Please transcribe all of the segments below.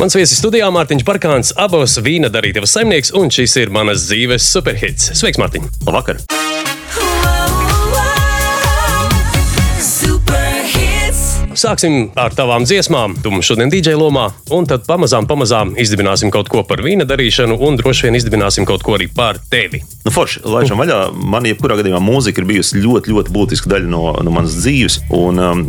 Mans viesis studijā Mārtiņš Parkāns, abos vīna darītavas saimnieks, un šis ir manas dzīves superhits. Sveiks, Mārtiņ! Labvakar! Sāksim ar tavām dziesmām. Tu mums šodien DJ lomā, un tad pamazām, pamazām izdibināsim kaut ko par vīna darīšanu, un droši vien izdibināsim kaut ko arī par tevi. Nu, forši, laižam vaļā. Man, jebkurā gadījumā, mūzika ir bijusi ļoti, ļoti būtiska daļa no, no manas dzīves. Un, um,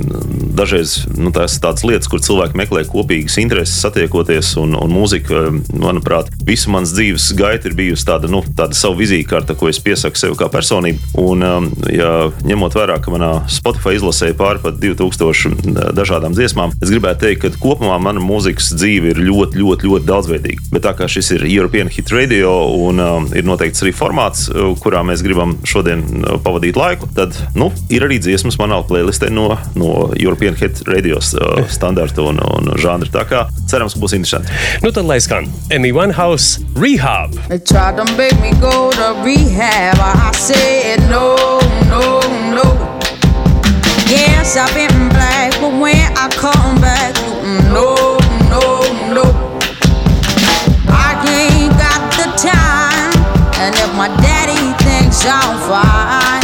dažreiz nu, tās ir tādas lietas, kur cilvēki meklē kopīgas intereses, satiekoties. Un, un mūzika, um, manuprāt, visu manas dzīves gaita ir bijusi tāda, nu, tāda savu vizītkārta, ko es piesaku sev kā personību. Un, um, ja ņemot vērā, ka manā Spotify izlasē pāri pat 2000 dažādām dziesmām. Es gribētu teikt, ka kopumā mana mūzikas dzīve ir ļoti, ļoti, ļoti daudzveidīga. Bet tā kā šis ir European Hit Radio un um, ir noteikts arī formāts, uh, kurā mēs gribam šodien uh, pavadīt laiku, tad nu, ir arī dziesmas manā playlistē no, no European Hit Radio uh, standarta un, un žanra. Tā kā cerams, ka būs interesanti. Nu tad lai skan Amy Winehouse Rehab. They tried to make me go to rehab. I said no, no, no. Yes, I've been black, but when I come back, no, no, no. I ain't got the time, and if my daddy thinks I'm fine,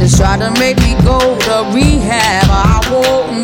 just try to make me go to rehab. I won't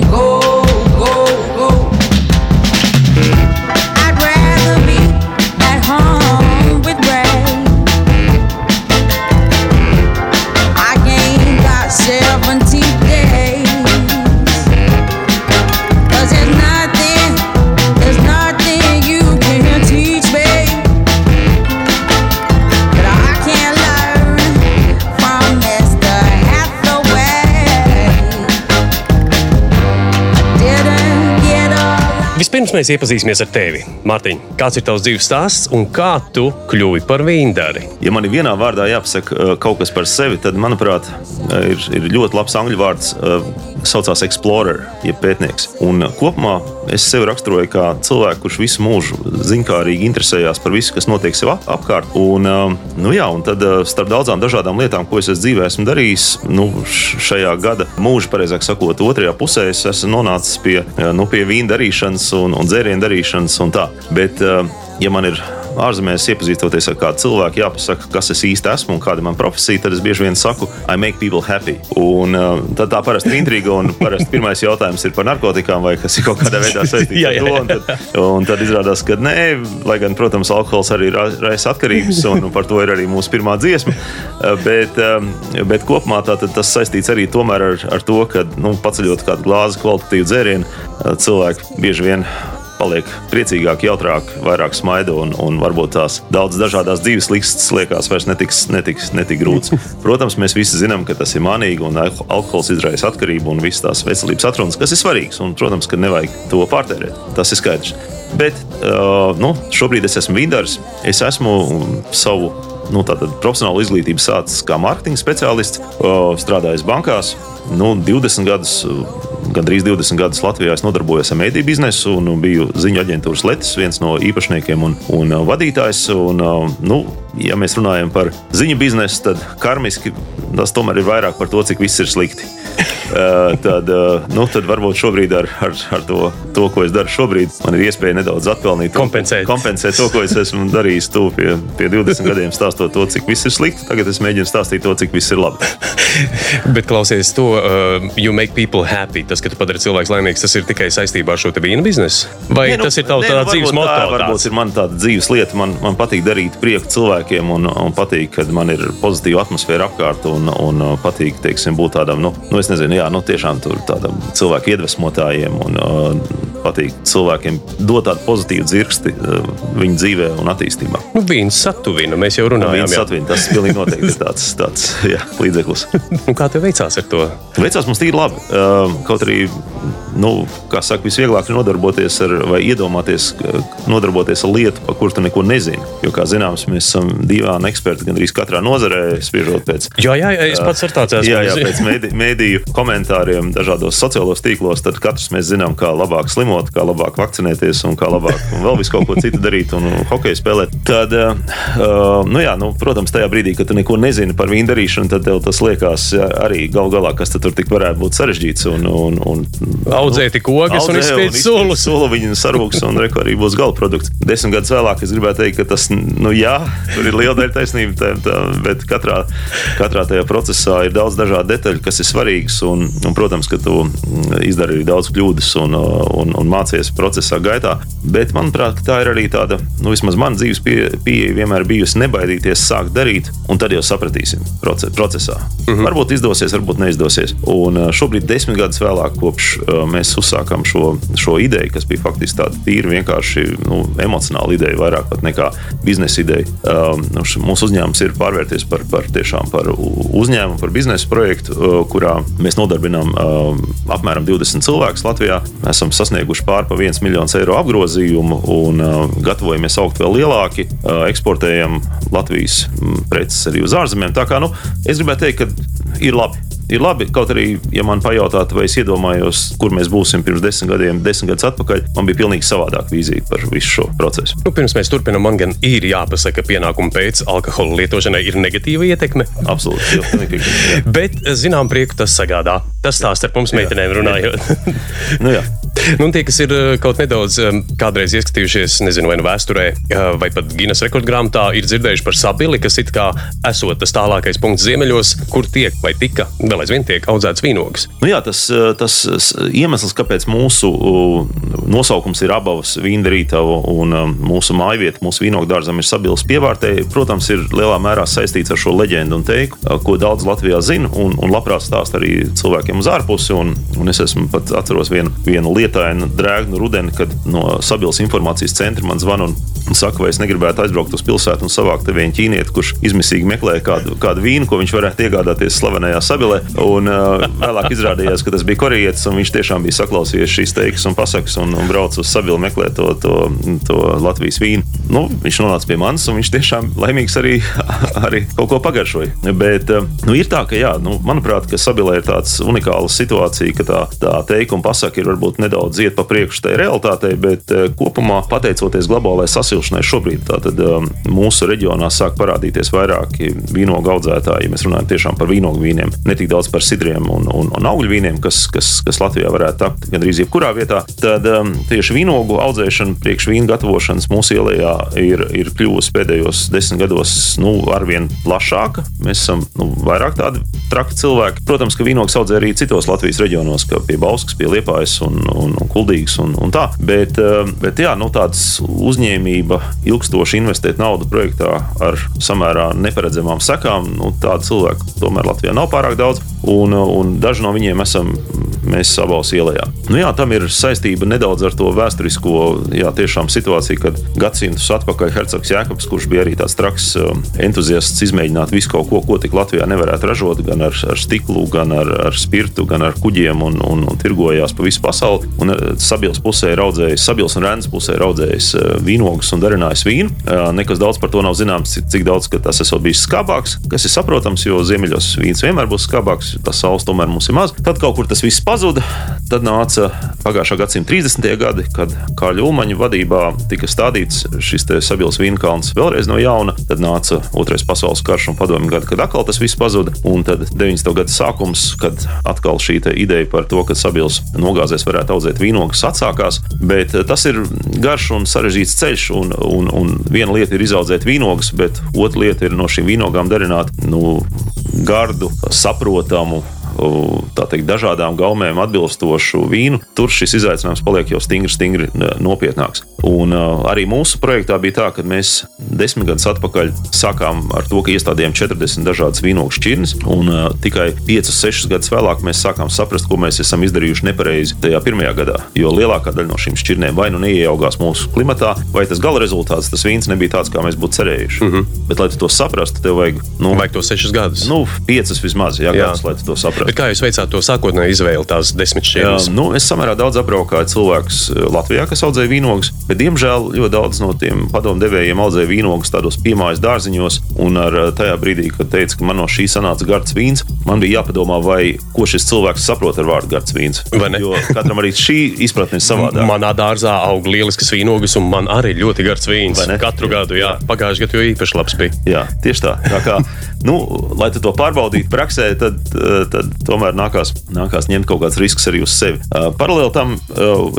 a Vispirms mēs iepazīsimies ar tevi. Mārtiņ, kāds ir tavs dzīves stāsts un kā tu kļuvi par vīndari? Ja man ir vienā vārdā jāpasaka uh, kaut kas par sevi, tad, manuprāt, uh, ir, ir ļoti labs angļu vārds, kas uh, saucās explorer, jeb pētnieks. Un kopumā es sevi raksturoju kā cilvēku, kurš visu mūžu zinkārīgi interesējās par visu, kas notiek sev ap apkārt. Un, nu, jā, un tad starp daudzām dažādām lietām, ko es dzīvē esmu darījis, nu, šajā gada mūža, pareizāk sakot, otrajā pusē es esmu nonācis pie, nu, pie vīna darīšanas un, un dzērienu darīšanas un tā. Bet, uh, ja man ir ārzemēs iepazīstoties ar kādu cilvēku, jāpasaka, kas es īsti esmu un kāda ir mana profesija, tad es bieži vien saku, I make people happy. Un uh, tad tā parasti ir intriga, un parasti pirmais jautājums ir par narkotikām vai kas ir kaut kādā veidā saistīts Jā, ar jā, to. jā. Un tad, un tad izrādās, ka nē, lai gan, protams, alkohols arī ra- raisa atkarības, un par to ir arī mūsu pirmā dziesma. Uh, Bet, um, bet kopumā tā, tas saistīts arī ar, ar to, ka nu, paceļot kādu glāzi kvalitatīvu dzērienu, uh, cilvēki bieži vien paliek priecīgāki, jautrāki, vairāk smaida un, un varbūt tās daudz dažādas dzīves likstas liekas vairs netiks, netiks, netik grūts. Protams, mēs visi zinām, ka tas ir manīgi un al- alkohols izraisa atkarību un visas tās veselības atrunas, kas ir svarīgs. Un, protams, ka nevajag to pārtērēt. Tas ir skaidrs. Bet uh, nu, šobrīd es esmu vīndars. Es esmu savu nu, profesionālu izglītību sācis kā mārketinga speciālists, uh, strādājis bankās. Nu, 20 gadus, uh, gandrīz 20 gadus Latvijā nodarbojos ar mediju biznesu un biju ziņu aģentūras Latvijas viens no īpašniekiem un, un uh, vadītājs. Un, uh, nu, ja mēs runājam par ziņu biznesu, tad karmiski tas tomēr ir vairāk par to, cik viss ir slikti. Uh, tad, uh, nu, tad varbūt šobrīd ar, ar, ar to, to, ko es daru šobrīd, man ir iespēja nedaudz atpelnīt, Kompensēt. kompensēt to, ko es esmu darījis tuvu pie, pie 20 gadiem, stāstot to, cik viss ir slikti. Tagad es mēģinu stāstīt to, cik viss ir labi. Bet klausies to, uh, you make people happy. Tas, ka tu padari cilvēku laimīgus, tas ir tikai saistībā ar šo vīnu biznesu? Vai Nē, nu, tas ir tavs nu, dzīves moto? Tā, varbūt tāds? ir man tāda dzīves lieta. Man, man patīk darīt prieku cilvēkiem, un, un patīk, kad man ir pozitīva atmosfēra apkārt, un, un uh, patīk teiksim, būt tādam, nu, nu es nezinu, jā, nu, tiešām tādam cilvēku iedvesmotājiem, un uh, patīk cilvēkiem dot tādu pozitīvu dzirksti uh, viņu dzīvē un attīstībā. Nu, vīns satuvina, mēs jau runājām. Viens jā. atvīna, tas pilnīgi noteikti ir tāds, tāds jā, līdzeklis. Nu, kā tev veicās ar to? Veicās mums tīri labi. Uh, Kaut arī, nu, kā saka, visvieglāk ir nodarboties ar, vai iedomāties, ka nodarboties ar lietu, par kuru tu neko nezini. Jo, kā zināms, mēs esam divi eksperti gandrīz katrā nozarē, spriežot pēc. Jā, jā, jā es pats ar tāds esmu. Jā, jā, pēc mēdī, mēdīju komentāriem, dažādos sociālos tīklos, tad katrs mēs zinām, kā labāk slimot, kā labāk vakcinēties un kā labāk un vēl visu kaut ko citu darīt un hokeju spēlēt. Tad, uh, nu jā, nu, protams, tajā brīdī, kad tu neko nezini par vīnu darīšanu, tad tev tas liekas arī gal galā, kas tur tik varētu būt sarežģīts. Un, un, un, audzēti kokus un izspiest sulu. Sula viņa sarūks un reko arī būs gala produkts. Desmit gadus vēlāk es gribētu teikt, ka tas, nu jā, tur ir liela daļa taisnība, tā, tā, bet katrā, katrā tajā procesā ir daudz dažādu detaļu, kas ir svarīgas. Un, un, protams, ka tu izdari arī daudz kļūdas un, un, un mācies procesā gaitā. Bet manuprāt, tā ir arī tāda, nu vismaz man dzīves pieeja pie, vienmēr bijusi nebaidīties sākt darīt, un tad jau sapratīsim procesā. Mm -hmm. Varbūt izdosies, varbūt neizdosies. Un šobrīd, desmit gadus vēlāk, kopš mēs uzsākām šo, šo ideju, kas bija faktiski tāda tīra, vienkārši nu, emocionāla ideja, vairāk pat nekā biznesa ideja. Nu, mūsu uzņēmums ir pārvērties par, par, tiešām par uzņēmumu, par biznesa projektu, kurā mēs nodarbinām apmēram 20 cilvēkus Latvijā. Mēs esam sasnieguši pāri par 1 miljonu eiro apgrozījumu un uh, gatavojamies augt vēl lielāki. Uh, eksportējam Latvijas preces arī uz ārzemēm. Tā kā nu, es gribētu teikt, ka ir labi ir labi. Kaut arī, ja man pajautātu, vai es iedomājos, kur mēs būsim pirms desmit gadiem, desmit gadus atpakaļ, man bija pilnīgi savādāka vīzija par visu šo procesu. Nu, pirms mēs turpinām, man gan ir jāpasaka, ka pienākumu pēc alkohola lietošanai ir negatīva ietekme. Absolūti. Bet, zinām, prieku tas sagādā. Tas tā starp mums meitenēm runājot. nu, jā. Nu, tie, kas ir eh, kaut nedaudz eh, kādreiz ieskatījušies, nezinu, vai nu vēsturē, eh, vai pat Guinness rekordgrāmatā, ir dzirdējuši par sabili, kas it kā esot tas tālākais punkts ziemeļos, kur tiek vai tika vēl aizvien tiek audzēts vīnogas. Nu jā, tas, tas iemesls, kāpēc mūsu nosaukums ir abavas vīndarītava un mūsu mājvieta, mūsu vīnogu dārzam ir sabils pievārtē, protams, ir lielā mērā saistīts ar šo leģendu un teiku, ko daudz Latvijā zina un, un labprāt stāst arī cilvēkiem uz ārpusi. Un, un es esmu pat atceros vienu, vienu lietu lietainu, drēgnu rudeni, kad no Sabiedrības informācijas centra man zvana un, saka, vai es negribētu aizbraukt uz pilsētu un savākt vienu ķīnieti, kurš izmisīgi meklē kādu, kādu vīnu, ko viņš varētu iegādāties slavenajā Sabilē. Un uh, vēlāk izrādījās, ka tas bija korejietis, un viņš tiešām bija saklausījies šīs teikas un pasakas un, un brauc uz Sabilu meklēt to, to, to Latvijas vīnu. Nu, viņš nonāca pie manis, un viņš tiešām laimīgs arī, arī kaut ko pagaršoja. Bet nu, ir tā, ka, jā, nu, manuprāt, ka Sabilē ir tāds unikāla situācija, ka tā, tā teikuma pasaka ir varbūt nedaudz nedaudz iet pa priekšu tai realitātei, bet eh, kopumā, pateicoties globālajai sasilšanai, šobrīd tātad, um, mūsu reģionā sāk parādīties vairāki vīnogu audzētāji. Ja mēs runājam tiešām par vīnogu vīniem, ne tik daudz par sidriem un, un, un augļu vīniem, kas, kas, kas Latvijā varētu tapt gandrīz jebkurā vietā, tad um, tieši vīnogu audzēšana, priekš vīnu gatavošanas mūsu ielā ir, ir kļuvusi pēdējos desmit gados nu, arvien plašāka. Mēs esam nu, vairāk tādi traki cilvēki. Protams, ka vīnogs audzē arī citos Latvijas reģionos, kā pie Bauskas, pie Liepājas un, un, un kuldīgs un, un tā. Bet, eh, bet jā, nu, tāds uzņēmība, ilgstoši investēt naudu projektā ar samērā neparedzamām sekām, nu, tādu cilvēku tomēr Latvijā nav pārāk daudz. Un, un daži no viņiem esam mēs abos ielējā. Nu, jā, tam ir saistība nedaudz ar to vēsturisko jā, situāciju, kad gadsimtus atpakaļ Hercogs Jēkabs, kurš bija arī tāds traks um, entuziasts, izmēģināt visu kaut ko, ko tik Latvijā nevarētu ražot, gan ar, ar stiklu, gan ar, ar spirtu, gan ar kuģiem un, un, un tirgojās pa visu pasauli. Un uh, Sabils pusē raudzējis, Sabils un Rēns pusē raudzējis uh, vīnogus un darinājis vīnu. Uh, nekas daudz par to nav zināms, cik, daudz tas esot bijis skābāks, kas ir saprotams, jo ziemeļos vīns vienmēr būs skābāks, tas saules tomēr mums ir maz. Tad kaut kur tas viss pazuda. Tad nāca pagājušā gadsimta 30. gadi, kad Kāļa Ulmaņa vadībā tika stādīts šis Sabils Vīnkalns vēlreiz no jauna. Tad nāca Otrais pasaules karš un padomju gadi, kad atkal tas viss pazuda. Un tad 90. gada sākums, kad atkal šī ideja par to, ka Sabils nogāzēs varētu audzēt vīnogas, atsākās. Bet eh, tas ir garš un sarežģīts ceļš. Un, un, un viena lieta ir izaudzēt vīnogas, bet otra lieta ir no šīm vīnogām darināt nu, gardu, saprotamu teikt, dažādām gaumēm atbilstošu vīnu, tur šis izaicinājums paliek jau stingri, stingri nopietnāks. Un uh, arī mūsu projektā bija tā, ka mēs desmit gadus atpakaļ sākām ar to, ka iestādījām 40 dažādas vīnogu šķirnes, un uh, tikai 5-6 gadus vēlāk mēs sākām saprast, ko mēs esam izdarījuši nepareizi tajā pirmajā gadā. Jo lielākā daļa no šīm šķirnēm vai nu neieaugās mūsu klimatā, vai tas gala rezultāts, tas vīns nebija tāds, kā mēs būtu cerējuši. Mm -hmm. Bet, lai to saprastu, tev vajag, nu, vajag to 6 gadus. Nu, 5 vismaz, jā, jā. Gadus, lai to saprastu. Bet kā jūs veicāt to sākotnēju izvēli, tās desmit šķirnes? Nu, es samērā daudz apbraukāju cilvēkus eh, Latvijā, kas audzēja vīnogus, bet diemžēl ļoti daudz no tiem padomu devējiem audzēja vīnogas tādos piemājas dārziņos. Un ar eh, tajā brīdī, kad teica, ka man no šī sanāca gards vīns, man bija jāpadomā, vai ko šis cilvēks saprot ar vārdu gards vīns. Jo katram arī šī izpratne ir savādāka. Manā dārzā aug lieliskas vīnogas, un man arī ļoti gards vīns. Katru gadu, jā, pagājušajā gadā jau īpaši labs bija. Jā, tieši tā. tā kā, nu, lai to pārbaudītu praksē, tad, eh, tad tomēr nākās, nākās ņemt kaut kāds risks arī uz sevi. Uh, paralēli tam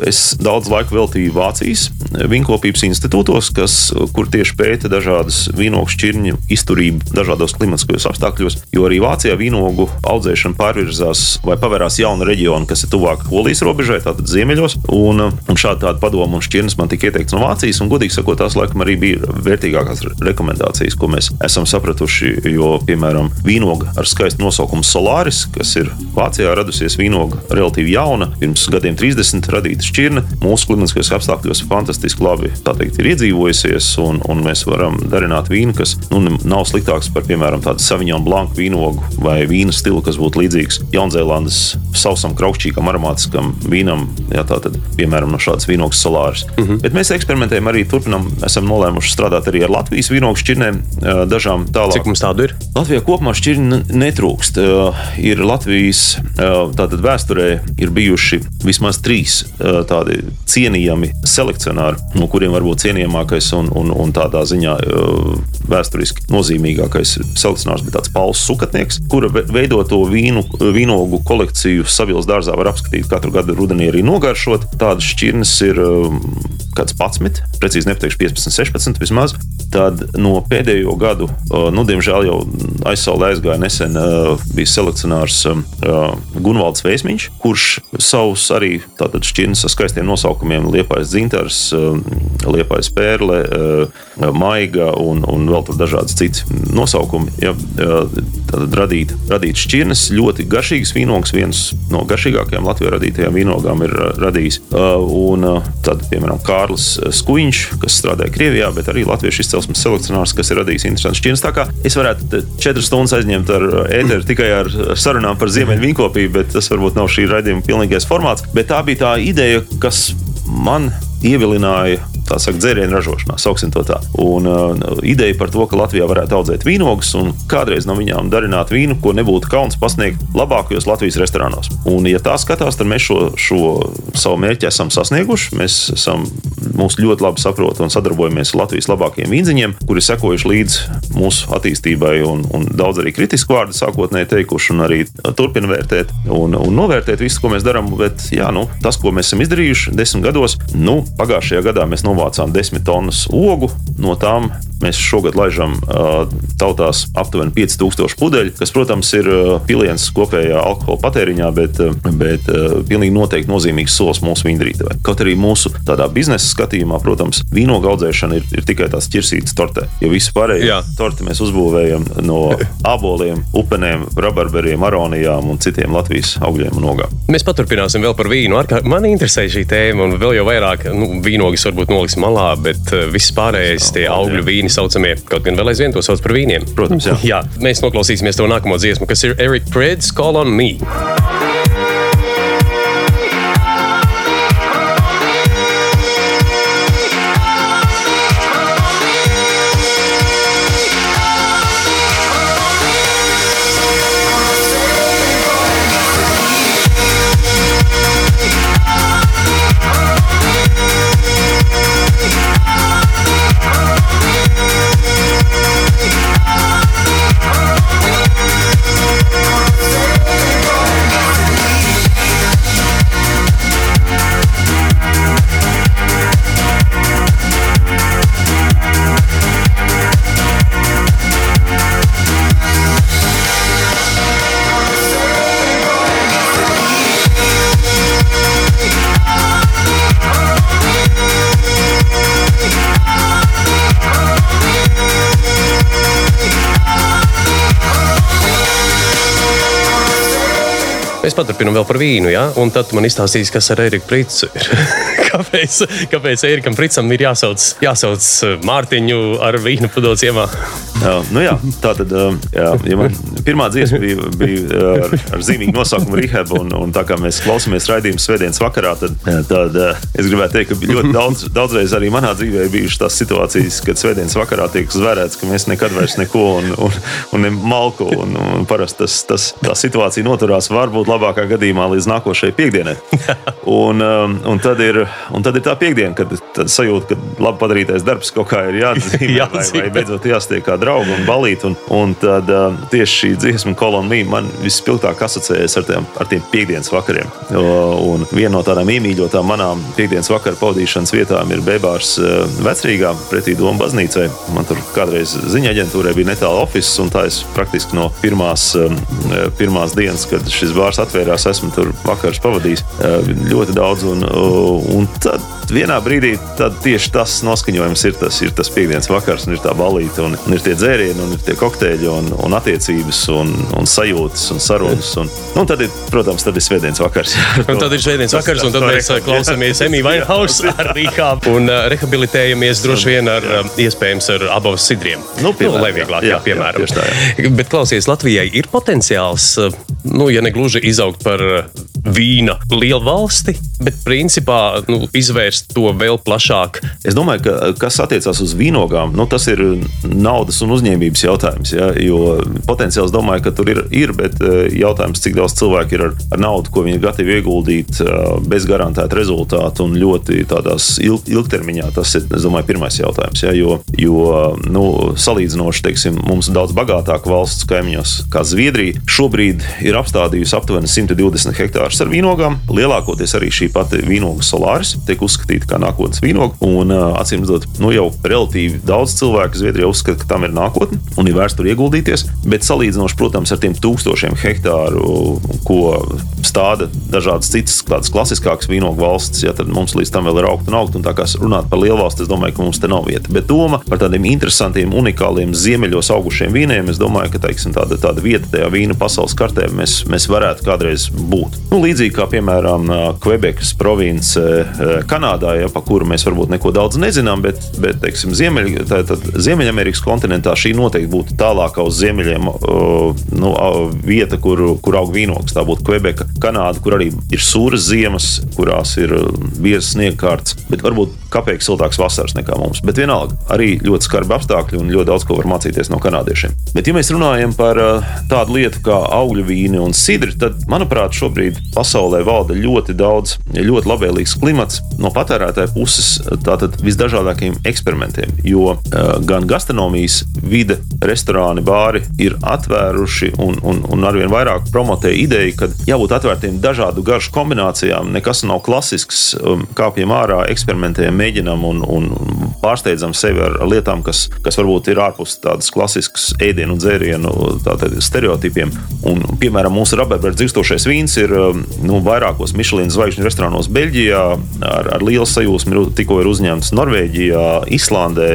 es daudz laika veltīju Vācijas vīnkopības institūtos, kas, kur tieši pēta dažādas vīnogu šķirņu izturību dažādos klimatiskajos apstākļos. Jo arī Vācijā vīnogu audzēšana pārvirzās vai pavērās jauna reģiona, kas ir tuvāk Polijas robežai, tātad ziemeļos. Un, un šādi tāda padoma un šķirnes man tika ieteikts no Vācijas, un godīgi sakot, tās laikam arī bija vērtīgākās rekomendācijas, ko mēs esam sapratuši. Jo, piemēram, vīnoga ar skaistu nosaukumu Solaris, kas ir Vācijā radusies vīnoga relatīvi jauna, pirms gadiem 30 radīta šķirne, mūsu klimatiskajos apstākļos fantastiski labi teikt, ir iedzīvojusies, un, un mēs varam darināt vīnu, kas nu, nav sliktāks par, piemēram, tādu saviņām blanku vīnogu vai vīnu stilu, kas būtu līdzīgs Jaunzēlandes sausam, kraukšķīgam, aromātiskam vīnam, jā, tātad, piemēram, no šādas vīnogas solāras. Mm -hmm. Bet mēs eksperimentējam arī turpinam, esam nolēmuši strādāt arī ar Latvijas vīnogu šķirnēm, dažām tālāk. Cik mums tādu ir? Latvijā kopumā šķirņu netrūkst. Ir Latvijas tātad vēsturē ir bijuši vismaz trīs tādi cienījami selekcionāri, no kuriem varbūt cienījamākais un, un, un tādā ziņā vēsturiski nozīmīgākais selekcionārs bija tāds Pauls Sukatnieks, kura veidoto vīnu, vīnogu kolekciju Savils dārzā var apskatīt katru gadu rudenī arī nogaršot. Tādas šķirnes ir kāds 11, precīzi nepateikšu 15, 16 vismaz. Tad no pēdējo gadu, nu, diemžēl jau aizsaulē aizgāja nesen, bija selekcionārs Gunvalds Vēsmiņš, kurš savus arī tātad šķirnes ar skaistiem nosaukumiem Liepais dzintars, Liepais pērle, maiga un, un vēl tur dažādas citas nosaukumi. Ja, tad radīt, radīt šķirnes, ļoti garšīgas vīnogas, viens no garšīgākajām Latvijā radītajām vīnogām ir radījis. Un tad, piemēram, Kārlis Skuiņš, kas strādāja Krievijā, bet arī latviešu izcelsmes selekcionārs, kas ir radījis interesants šķirnes. Tā kā es varētu četras stundas aizņemt ar ēteru tikai ar sarunām par ziemeļu vīnkopību, bet tas varbūt nav šī raidījuma pilnīgais formāts. Bet tā bija tā ideja, kas man ievilināja tā saka, dzērienu ražošanā, sauksim to tā. Un uh, ideja par to, ka Latvijā varētu audzēt vīnogus un kādreiz no viņām darināt vīnu, ko nebūtu kauns pasniegt labākajos Latvijas restorānos. Un, ja tā skatās, tad mēs šo, šo savu mērķi esam sasnieguši. Mēs esam, mūs ļoti labi saprot un sadarbojamies ar Latvijas labākajiem vīdziņiem, kuri sekojuši līdz mūsu attīstībai un, un daudz arī kritisku vārdu sākotnēji teikuši un arī turpina vērtēt un, un novērtēt visu, ko mēs darām. Bet jā, nu, tas, ko mēs esam izdarījuši desmit gados, nu, pagājušajā gadā mēs novērtējām novācām 10 tonnas ogu. No tām mēs šogad laižam tautās aptuveni 5000 pudeļu, kas, protams, ir piliens kopējā alkohola patēriņā, bet, bet pilnīgi noteikti nozīmīgs solis mūsu vīndrītavai. Kaut arī mūsu tādā biznesa skatījumā, protams, vīnogu audzēšana ir, ir tikai tās ķirsītas tortē, jo visu pārējo torti mēs uzbūvējam no aboliem, upenēm, rabarberiem, aronijām un citiem Latvijas augļiem un ogām. Mēs paturpināsim vēl par vīnu. Man interesē šī tēma, un vēl jau vairāk nu, vīnogas varbūt noliksim malā, bet viss pārējais, tie augļu vīni saucamie, kaut gan vēl aizvien to sauc par vīniem. Protams, jā. jā mēs noklausīsimies to nākamo dziesmu, kas ir Eric Preds Call on Me. Mēs paturpinām vēl par vīnu, ja? un tad man izstāstīs, kas ar Eriku Pricu ir. kāpēc, kāpēc Erikam Pricam ir jāsauc, jāsauc eh, Mārtiņu ar vīnu pudeles iemā? Jā, nu jā, tā tad eh, jā, ja man pirmā dziesma bija, bija ar, ar zīmīgu nosaukumu Rehab, un, un tā kā mēs klausāmies raidījumu svētdienas vakarā, tad, tad es gribētu teikt, ka ļoti daudz, daudzreiz arī manā dzīvē ir bijušas tās situācijas, kad svētdienas vakarā tiek zvērēts, ka mēs nekad vairs neko un, un, un ne malku, un, un parasti tas, tas, tā situācija noturās varbūt labākā gadījumā līdz nākošajai piekdienai. Un, un tad ir Un tad ir tā piekdiena, kad sajūta, ka labi padarītais darbs kaut kā ir jāatzīmē, jāatzīmē. vai, vai beidzot jāstiek kā draugi un balīt. Un, un tad uh, tieši šī dziesma kolonija man vispilgtāk asociējas ar tiem, ar tiem piekdienas vakariem. Un viena no tādām iemīļotām manām piekdienas vakara pavadīšanas vietām ir Bebārs uh, vecrīgā pretī Doma baznīcai. Man tur kādreiz ziņa aģentūrai bija netālu oficiāls, un tā es praktiski no pirmās, um, pirmās dienas, kad šis bārs atvērās, esmu tur vakars pavadījis ļoti daudz. Un, un 他 tad vienā brīdī tieši tas noskaņojums ir tas, ir tas piekdienas vakars, un ir tā balīta, un, un ir tie dzērieni, un ir tie kokteļi, un, un attiecības, un, un sajūtas, un sarunas. Un, nu, un tad, ir, protams, tad ir svētdienas vakars. un tad ir svētdienas vakars, un tad mēs klausāmies Emīļa Vainhausa ar rīkām un uh, rehabilitējamies droši vien ar um, iespējams ar abos sidriem. Nu, piemēram, nu, lai vieglāk, jā, jā, piemēram. Jā, tā, jā. Bet klausies, Latvijai ir potenciāls, uh, nu, ja ne gluži izaugt par vīna lielu valsti, bet principā nu, izvērst to vēl plašāk. Es domāju, ka kas attiecās uz vīnogām, nu, tas ir naudas un uzņēmības jautājums. Ja? Jo potenciāls domāju, ka tur ir, ir bet eh, jautājums, cik daudz cilvēku ir ar, ar naudu, ko viņi ir gatavi ieguldīt eh, bez garantēta rezultāta un ļoti tādās ilg, ilgtermiņā. Tas ir, es domāju, pirmais jautājums. Ja? Jo, jo nu, salīdzinoši, teiksim, mums daudz bagātāka valsts kaimiņos, kā Zviedrija, šobrīd ir apstādījusi aptuveni 120 hektārus ar vīnogām. Lielākoties arī šī pati vīnogu solāris tiek uzskatīta par nākotnes vīnogu. Un, acīm redzot, nu jau relatīvi daudz cilvēku Zviedrijā uzskata, ka tam ir nākotne un ir vērts tur ieguldīties. Bet salīdzinoši, protams, ar tiem tūkstošiem hektāru, ko stāda dažādas citas, tādas klasiskākas vīnogu valstis, ja tad mums līdz tam vēl ir augt un augt. Un tā kā runāt par lielu valsti, es domāju, ka mums te nav vieta. Bet doma par tādiem interesantiem, unikāliem ziemeļos augušiem vīniem, es domāju, ka teiksim, tāda, tāda vieta tajā vīna pasaules kartē mēs, mēs varētu kādreiz būt. Nu, līdzīgi kā piemēram Kvebekas province Kanādā, ja, pa kuru mēs varbūt neko daudz nezinām, bet, bet teiksim, Ziemeļ, tā, tā, Ziemeļamerikas kontinentā šī noteikti būtu tālākā uz ziemeļiem nu, vieta, kur, kur aug vīnogs. Tā būtu Kvebeka, Kanāda, kur arī ir sūras ziemas, kurās ir biezas sniegkārtas, bet varbūt kāpēc siltāks vasaras nekā mums. Bet vienalga, arī ļoti skarbi apstākļi un ļoti daudz ko var mācīties no kanādiešiem. Bet, ja mēs runājam par tādu lietu kā augļu vīni un sidri, tad, manuprāt, šobrīd pasaulē valda ļoti daudz, ļoti labvēlīgs klimats no patērētāja puses, tātad visdažādākajiem eksperimentiem. Jo uh, gan gastronomijas vide, restorāni, bāri ir atvēruši un, un, un arvien vairāk promotē ideju, ka jābūt atvērtiem dažādu garšu kombinācijām. Nekas nav klasisks, um, kāpjam ārā, eksperimentējam, mēģinam un, un pārsteidzam sevi ar lietām, kas, kas varbūt ir ārpus tādas klasiskas ēdienu un dzērienu stereotipiem. Un, piemēram, mūsu rabarberu dzirstošais vīns ir um, nu, vairākos Michelin zvaigžņu restorānos Beļģijā ar, ar lielu sajūsmu. Tikko ir uzņemts Norvēģijā, Islandē,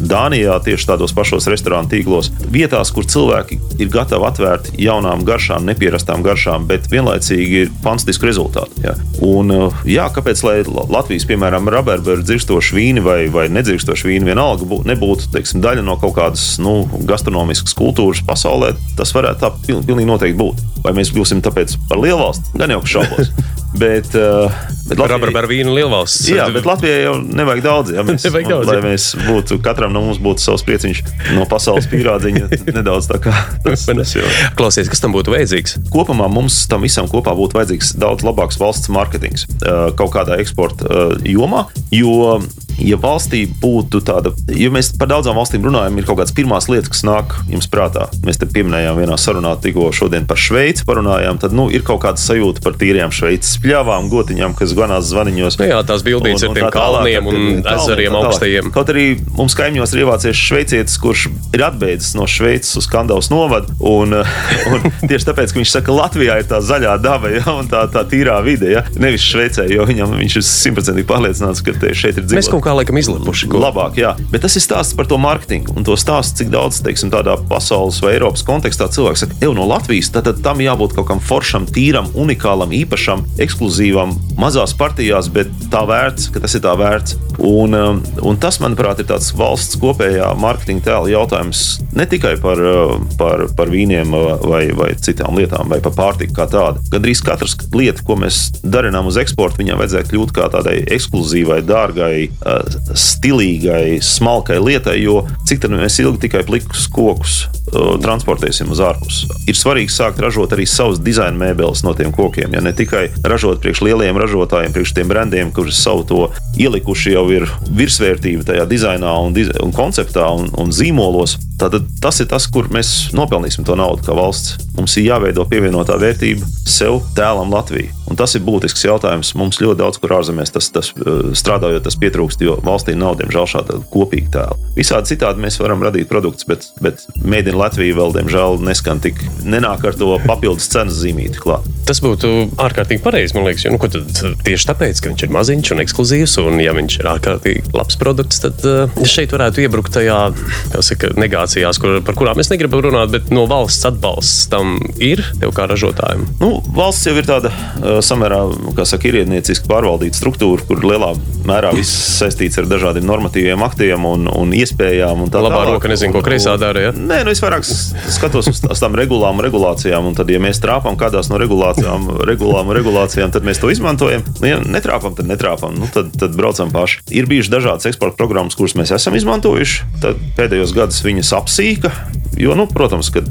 Dānijā, tieši tādos pašos restorānu tīklos, vietās, kur cilvēki ir gatavi atvērt jaunām garšām, nepierastām garšām, bet vienlaicīgi ir fantastiski rezultāti. Ja. Un, uh, jā, kāpēc Latvijas, piemēram, rabarberu dzirstoši vīni vai, vai nedzirstoši vīni vienalga būt, nebūtu teiksim, daļa no kaut kādas nu, gastronomiskas kultūras pasaulē, tas varētu tā pilnīgi noteikti būt. Vai mēs būsim tāpēc par lielu valsti? Gan jau, ka šaubos. Bet, uh, bet Latvijai ir vīna lielvalsts. Jā, bet Latvijai jau nevajag daudz. Ja mēs, nevajag daudz lai mēs būtu, katram no mums būtu savs prieciņš no pasaules pīrādziņa, nedaudz tā kā tas, tas jau. Klausies, kas tam būtu vajadzīgs? Kopumā mums tam visam kopā būtu vajadzīgs daudz labāks valsts mārketings kaut kādā eksporta jomā, jo ja valstī būtu tāda, ja mēs par daudzām valstīm runājam, ir kaut kādas pirmās lietas, kas nāk jums prātā. Mēs te pieminējām vienā sarunā tikko šodien par Šveici parunājām, tad nu, ir kaut kāda sajūta par tīriem Šveices pļāvām, gotiņām, kas ganās zvaniņos. Nu jā, tās bildītas ar tiem kalniem un, un ezeriem augstajiem. Kaut arī mums kaimiņos ir ievācies šveicietis, kurš ir atbeidzis no Šveices uz Kandavas novadu. Un, un tieši tāpēc, ka viņš saka, ka Latvijā ir tā zaļā daba ja, un tā, tā tīrā vide, ja, nevis Šveicē, jo viņam viņš ir simtprocentīgi pārliecināts, ka šeit ir dzīvojums kā laikam izlipuši. Ko? Labāk, jā. Bet tas ir stāsts par to mārketingu un to stāstu, cik daudz, teiksim, tādā pasaules vai Eiropas kontekstā cilvēks saka, ej no Latvijas, tad, tad tam jābūt kaut kam foršam, tīram, unikālam, īpašam, ekskluzīvam, mazās partijās, bet tā vērts, ka tas ir tā vērts. Un, um, un tas, manuprāt, ir tāds valsts kopējā mārketinga tēla jautājums ne tikai par, uh, par, par vīniem uh, vai, vai citām lietām, vai par pārtiku kā tādu. Gan arī katrs lieta, ko mēs darām uz eksporta, viņam vajadzētu kļūt kā tādai ekskluzīvai, dārgai, uh, stilīgai, smalkai lietai, jo cik tad mēs ilgi tikai plikus kokus transportēsim uz ārpusi. Ir svarīgi sākt ražot arī savus dizaina mēbeles no tiem kokiem. Ja ne tikai ražot priekš lieliem ražotājiem, priekš tiem brendiem, kurus savu to ielikuši jau ir virsvērtība tajā dizainā un, un konceptā un, un zīmolos. Tātad tas ir tas, kur mēs nopelnīsim to naudu kā valsts. Mums ir jāveido pievienotā vērtība sev, tēlam Latvijai. Un tas ir būtisks jautājums. Mums ļoti daudz, kur ārzemēs tas, tas eh, strādājot, tas pietrūkst, jo valstī nav, diemžēl, šāda kopīga tēla. Visādi citādi mēs varam radīt produktus, bet, bet in Latvija vēl, diemžēl, neskan tik, nenāk ar to papildus cenas zīmīti klāt. Tas būtu ārkārtīgi pareizi, man liekas. Jo, nu, tad, tieši tāpēc, ka viņš ir maziņš un ekskluzīvs, un ja viņš ir ārkārtīgi labs produkts, tad uh, šeit varētu iebrukt tajā saka, negācijās, kur, par kurām es negribu runāt, bet no valsts atbalsts tam ir tev kā ražotājiem. Nu, valsts jau ir tāda uh, samērā, kā saka, ierēdnieciski pārvaldīta struktūra, kur lielā mērā viss saistīts ar dažādiem normatīviem aktiem un, un iespējām. Un tā labā tālāk. roka nezinu, ko kreisā dara. Ja? Nē, nu es vairāk skatos uz tām regulām regulācijām, un tad, ja mēs trāpām kādās no regulācijām, regulām regulācijām, tad mēs to izmantojam. Nu, ja netrāpām, tad netrāpām, nu, tad, tad braucam paši. Ir bijušas dažādas eksporta programmas, kuras mēs esam izmantojuši. Tad pēdējos gados viņas apsīka. Jo, nu, protams, ka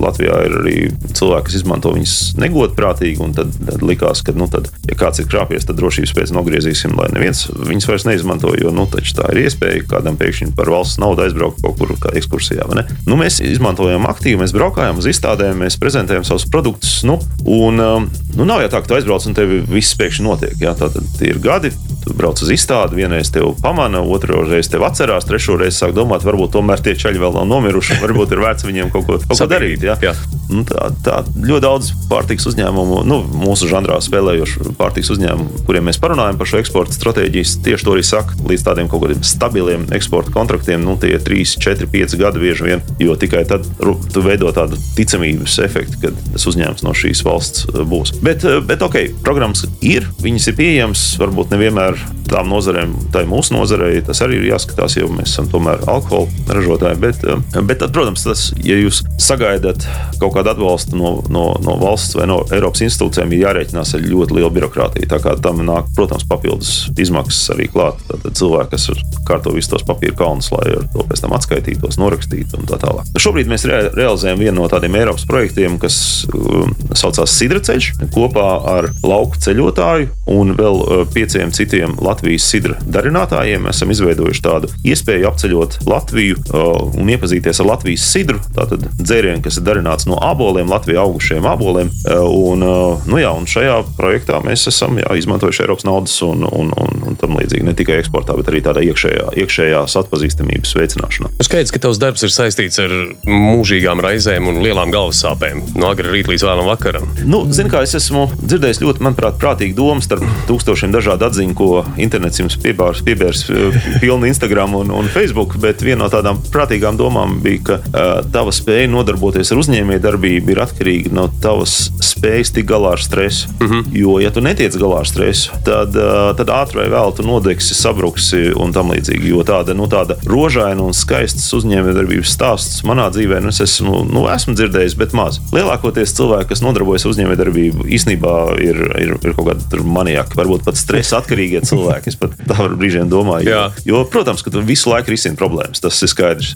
Latvijā ir arī cilvēki, kas izmanto viņas negodprātīgi, un tad, tad likās, ka, nu, tad, ja kāds ir krāpies, tad drošības pēc nogriezīsim, lai neviens viņas vairs neizmanto. Jo, nu, tā ir iespēja kādam pēkšņi par valsts naudu aizbraukt kaut kur ekskursijā. Nu, mēs izmantojam aktīvi, mēs braukājam uz izstādēm, mēs prezentējam savus produktus. Nu, un, um, nu, nav jau tā, ka tu aizbrauc un tev viss pēkšņi notiek. Jā, tā tad ir gadi, tu brauc uz izstādi, vienreiz tev pamana, otru reizi tev atcerās, trešo reizi sāk domāt, varbūt tomēr tie ceļi vēl nav nomiruši, varbūt ir vērts viņiem kaut ko, kaut ko darīt. Jā. Jā. Nu, tā, tā ļoti daudz pārtiks uzņēmumu, nu, mūsu žanrā spēlējošu pārtiks uzņēmumu, kuriem mēs parunājam par šo eksporta stratēģiju, tieši to arī saka, līdz tādiem kaut kādiem stabiliem eksporta kontraktiem, nu, tie 3, 4, 5 gadi bieži vien, jo tikai tad tu veido tādu ticamības efektu, kad tas uzņēmums no šīs valsts uh, būs. Bet, uh, bet ok, programmas ir, viņas ir pieejamas, varbūt nevienmēr tām nozarēm, tai mūsu nozarei, tas arī ir jāskatās, jo mēs esam tomēr alkohola ražotāji. Bet, uh, bet tad, protams, tas, ja jūs sagaidat kaut kādu atbalstu no, no, no valsts vai no Eiropas institūcijām, ir jārēķinās ar ļoti lielu birokrātiju. Tā kā tam nāk, protams, papildus izmaksas arī klāt. Tad cilvēki, kas kārto visus tos papīra kalnus, lai ar to pēc tam atskaitītos, norakstītu un tā tālāk. Šobrīd mēs re realizējam vienu no tādiem Eiropas projektiem, kas um, saucās Sidra ceļš, kopā ar lauku ceļotāju un vēl uh, pieciem citiem Latvijas sidra darinātājiem. Mēs esam izveidojuši tādu iespēju apceļot Latviju uh, un iepazīties ar Latvijas sidru. Tātad dzērienu, kas ir darināts no aboliem, Latvijā augušiem aboliem. Uh, un, nu jā, un šajā projektā mēs esam jā, izmantojuši Eiropas naudas un, un, un, un tam līdzīgi ne tikai eksportā, bet arī tādā iekšējā, iekšējās atpazīstamības veicināšanā. Skaidrs, ka tavs darbs ir saistīts ar mūžīgām raizēm un lielām galvas sāpēm no agrā rīta līdz vēlam vakaram. Nu, zin, kā es esmu dzirdējis ļoti, manuprāt, prātīgu domu starp tūkstošiem dažādu atziņu, ko internets jums piebārs, piebērs pilnu Instagram un, un Facebook, bet viena no tādām prātīgām domām bija, ka tava spēja nodarboties ar uzņēmējdarbību ir atkarīga no tavas spējas tikt galā ar stresu. Mhm. -huh. Jo, ja tu netiec galā ar stresu, tad, tad ātri vai vēl tu nodegsi, sabruksi un tam līdzīgi. Jo tāda, nu, tāda rožaina un skaista uzņēmējdarbības stāsts manā dzīvē, nu, es esmu, nu, esmu dzirdējis, bet maz. Lielākoties cilvēki, kas nodarbojas ar uzņēmējdarbību, īstenībā ir, ir, ir kaut kādi maniaki, varbūt pat stresa atkarīgie cilvēki. Es pat tā brīžiem domāju. Jo, jo, protams, ka tu visu laiku risini problēmas, tas ir skaidrs.